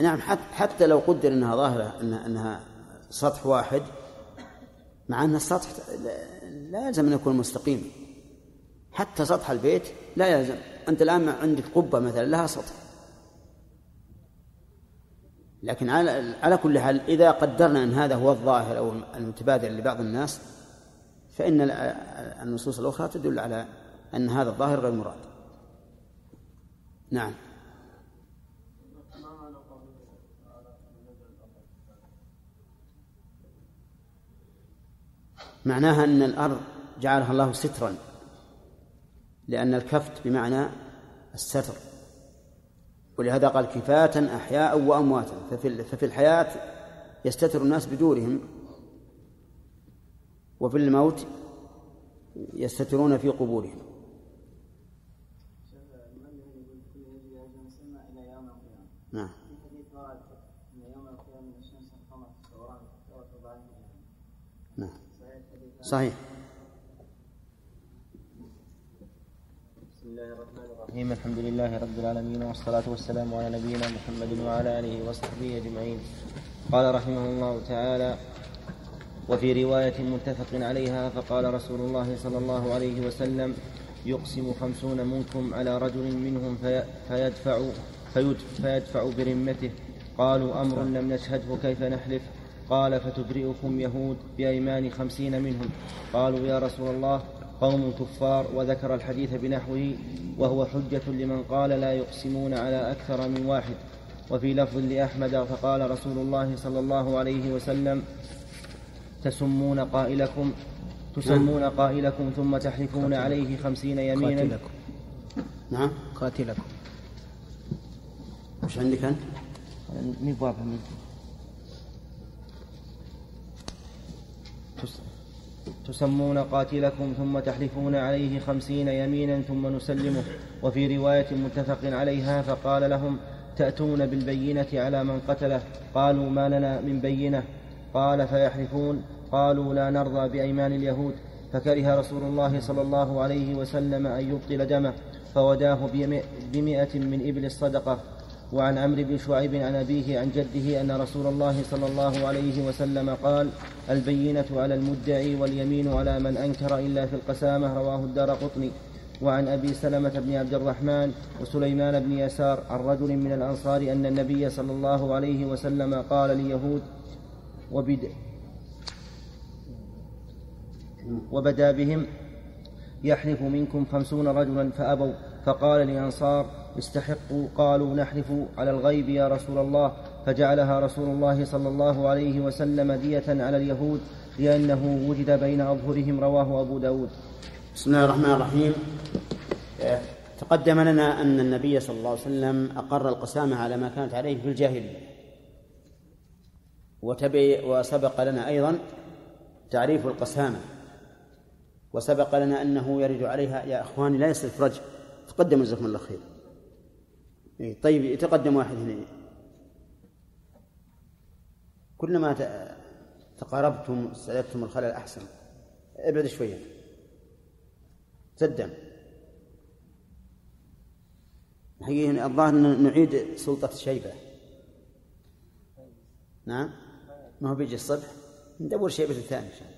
نعم حتى لو قدر إنها ظاهرة انها إنها سطح واحد مع أن السطح لا يلزم أن يكون مستقيما حتى سطح البيت لا يلزم. أنت الآن عندك قبة مثلا لها سطح لكن على على كل حال إذا قدرنا أن هذا هو الظاهر أو المتبادر لبعض الناس ال- النصوص الأخرى تدل على أن هذا الظاهر غير مراد. نعم. معناها أن الأرض جعلها الله سترا. لأن الكفت بمعنى الستر. ولهذا قال كفاة أحياء وأمواتا. ففي ففي الحياة يستتر الناس بدورهم. وفي الموت يستترون في قبورهم. نعم. نعم. صحيح بسم الله الرحمن الرحيم الحمد لله رب العالمين والصلاة والسلام على نبينا محمد وعلى آله وصحبه أجمعين. قال رحمه الله تعالى وفي رواية متفق عليها فقال رسول الله صلى الله عليه وسلم يقسم خمسون منكم على رجل منهم في فيدفع فيدفع, فيدفع برمته. قالوا أمر لم نشهده كيف نحلف؟ قال فتبرئكم يهود بأيمان خمسين منهم. قالوا يا رسول الله قوم كفار وذكر الحديث بنحوه وهو حجة لمن قال لا يقسمون على أكثر من واحد. وفي لفظ لأحمد فقال رسول الله صلى الله عليه وسلم تسمون قائلكم تسمون قائلكم ثم تحلفون عليه خمسين يمينا. قاتلكم. نعم. قاتلكم. وش عندك أنت؟ مي تس- تسمون قاتلكم ثم تحلفون عليه خمسين يمينا ثم نسلمه. وفي رواية متفق عليها فقال لهم تأتون بالبينة على من قتله. قالوا ما لنا من بينة. قال فيحلفون. قالوا لا نرضى بأيمان اليهود. فكره رسول الله صلى الله عليه وسلم أن يبطل دمه. فوداه بمئ- بمئة من إبل الصدقة. وعن عمرو بن شعيب عن أبيه عن جده أن رسول الله صلى الله عليه وسلم قال البينة على المدعي واليمين على من أنكر إلا في القسامة رواه الدار قطني. وعن أبي سلمة بن عبد الرحمن وسليمان بن يسار عن رجل من الأنصار أن النبي صلى الله عليه وسلم قال ليهود وبد وبدا بهم يحلف منكم خمسون رجلا فأبوا. فقال للأنصار استحقوا قالوا نحلف على الغيب يا رسول الله فجعلها رسول الله صلى الله عليه وسلم دية على اليهود لأنه وجد بين أظهرهم رواه أبو داود. بسم الله الرحمن الرحيم. آه، تقدم لنا أن النبي صلى الله عليه وسلم أقر القسامة على ما كانت عليه في الجاهلية. وسبق لنا أيضا تعريف القسامة. وسبق لنا أنه يرد عليها يا إخواني لا يصرف رجل. تقدم جزاكم الله خير. طيب يتقدم واحد هنا. كلما تقاربتم استعددتم الخلل أحسن. ابعد شوية. تدم حقيقة الظاهر نعيد سلطة شيبة نعم؟ ما هو بيجي الصبح؟ ندور شيبة الثاني إن شاء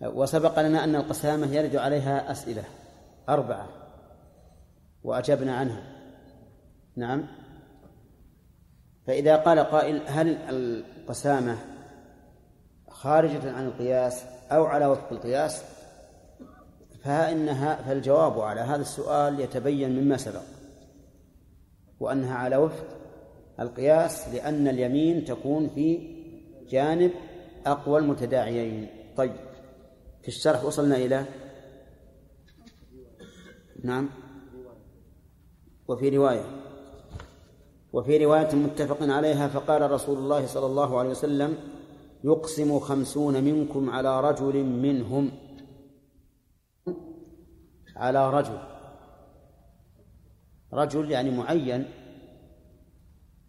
الله. وسبق لنا أن القسامة يرد عليها أسئلة أربعة. وأجبنا عنها. نعم. فإذا قال قائل هل القسامة خارجة عن القياس أو على وفق القياس؟ فإنها فالجواب على هذا السؤال يتبين مما سبق وأنها على وفق القياس لأن اليمين تكون في جانب أقوى المتداعيين. طيب في الشرح وصلنا إلى؟ نعم. وفي رواية وفي رواية متفق عليها فقال رسول الله صلى الله عليه وسلم يقسم خمسون منكم على رجل منهم على رجل. رجل يعني معين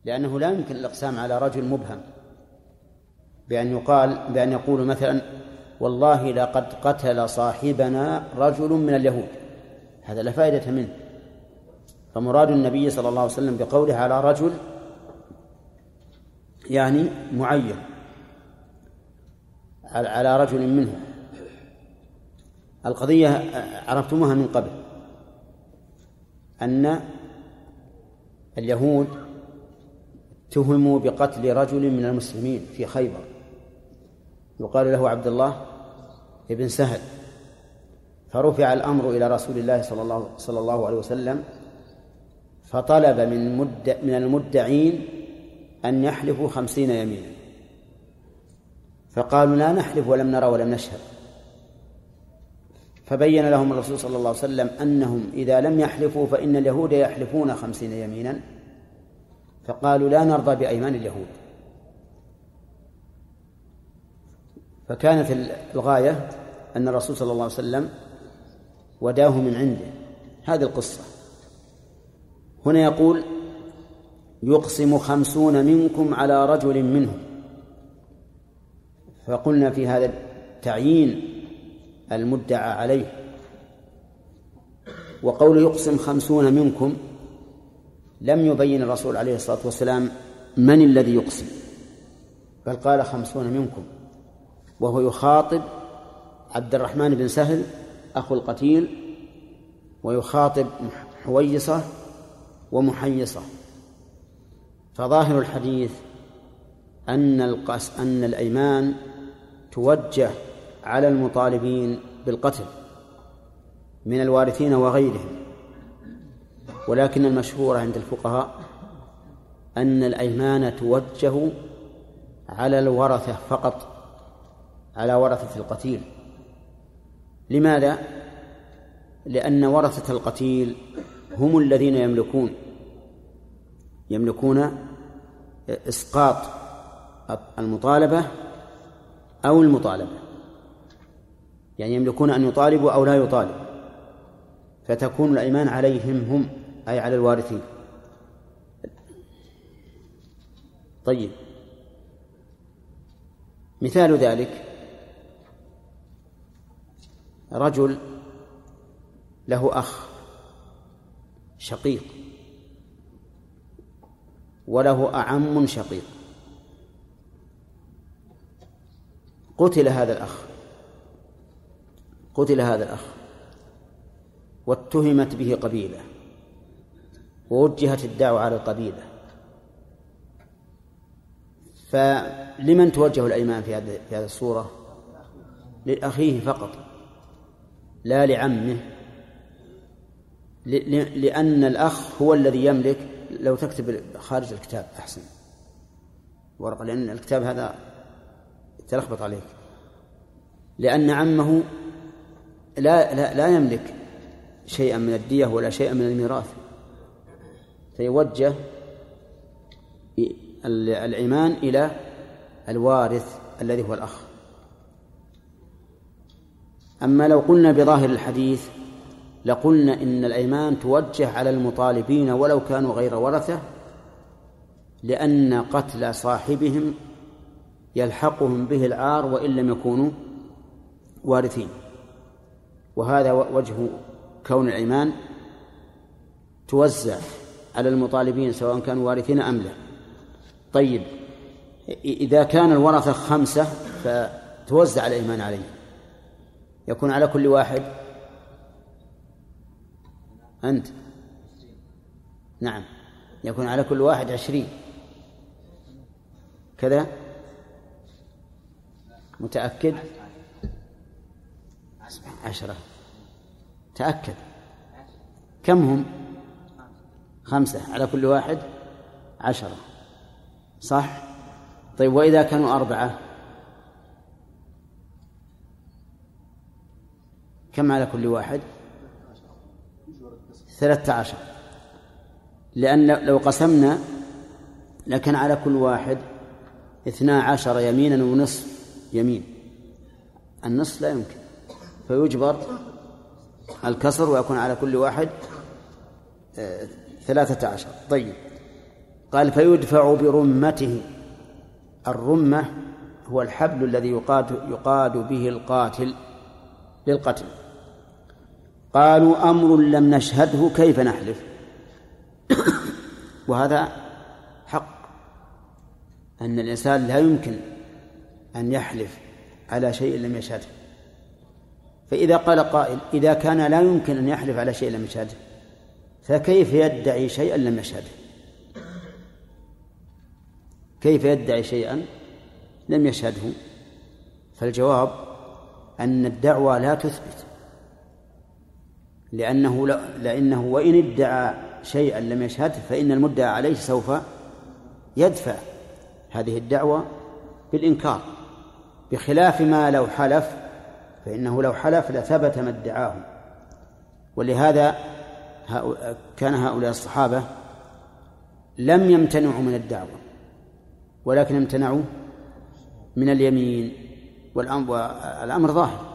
لأنه لا يمكن الإقسام على رجل مبهم. بأن يقال بأن يقول مثلا والله لقد قتل صاحبنا رجل من اليهود. هذا لا فائدة منه. فمراد النبي صلى الله عليه وسلم بقوله على رجل يعني معين على رجل منهم القضية عرفتموها من قبل. أن اليهود اتهموا بقتل رجل من المسلمين في خيبر. يقال له عبد الله بن سهل. فرفع الأمر إلى رسول الله صلى الله صلى الله عليه وسلم فطلب من مد من المدعين أن يحلفوا خمسين يمينا. فقالوا لا نحلف ولم نرى ولم نشهد. فبين لهم الرسول صلى الله عليه وسلم أنهم إذا لم يحلفوا فإن اليهود يحلفون خمسين يمينا. فقالوا لا نرضى بأيمان اليهود. فكانت الغاية أن الرسول صلى الله عليه وسلم وداه من عنده. هذه القصة. هنا يقول يقسم خمسون منكم على رجل منهم. فقلنا في هذا تعيين المدعى عليه. وقول يقسم خمسون منكم لم يبين الرسول عليه الصلاة والسلام من الذي يقسم بل قال خمسون منكم. وهو يخاطب عبد الرحمن بن سهل أخو القتيل ويخاطب حويصة ومحيصة. فظاهر الحديث أن القس أن الأيمان توجه على المطالبين بالقتل من الوارثين وغيرهم. ولكن المشهور عند الفقهاء أن الأيمان توجه على الورثة فقط على ورثة القتيل. لماذا؟ لأن ورثة القتيل هم الذين يملكون يملكون إسقاط المطالبة أو المطالبة. يعني يملكون أن يطالبوا أو لا يطالبوا. فتكون الأيمان عليهم هم أي على الوارثين. طيب. مثال ذلك رجل له أخ. شقيق. وله أعم شقيق. قتل هذا الأخ. قتل هذا الأخ. واتهمت به قبيلة. ووجهت الدعوة على القبيلة. فلمن توجه الأيمان في هذه الصورة؟ لأخيه فقط لا لعمه. لأن الأخ هو الذي يملك لو تكتب خارج الكتاب أحسن. ورقة لأن الكتاب هذا تلخبط عليك. لأن عمه لا لا لا يملك شيئا من الدية ولا شيئا من الميراث. فيوجه العمان إلى الوارث الذي هو الأخ. أما لو قلنا بظاهر الحديث لقلنا إن الأيمان توجه على المطالبين ولو كانوا غير ورثة لأن قتل صاحبهم يلحقهم به العار وإن لم يكونوا وارثين. وهذا وجه كون الأيمان توزع على المطالبين سواء كانوا وارثين أم لا. طيب إذا كان الورثة خمسة فتوزع الأيمان عليهم. يكون على كل واحد أنت؟ نعم. يكون على كل واحد عشرين. كذا؟ متأكد؟ عشرة. تأكد. كم هم؟ خمسة. على كل واحد عشرة. صح؟ طيب وإذا كانوا أربعة؟ كم على كل واحد؟ ثلاثة عشر. لأن لو قسمنا لكان على كل واحد اثنا عشر يمينا ونصف يمين. النصف لا يمكن. فيجبر الكسر ويكون على كل واحد آه، ثلاثة عشر. طيب. قال فيدفع برمته. الرمة هو الحبل الذي يقاد يقاد به القاتل للقتل. قالوا أمر لم نشهده كيف نحلف؟ وهذا حق أن الإنسان لا يمكن أن يحلف على شيء لم يشهده. فإذا قال قائل إذا كان لا يمكن أن يحلف على شيء لم يشهده فكيف يدعي شيئا لم يشهده؟ كيف يدعي شيئا لم يشهده؟ فالجواب أن الدعوى لا تثبت. لأنه لأنه وإن ادعى شيئا لم يشهده فإن المدعى عليه سوف يدفع هذه الدعوة بالإنكار بخلاف ما لو حلف فإنه لو حلف لثبت ما ادعاه. ولهذا كان هؤلاء الصحابة لم يمتنعوا من الدعوة ولكن امتنعوا من اليمين والأمر ظاهر.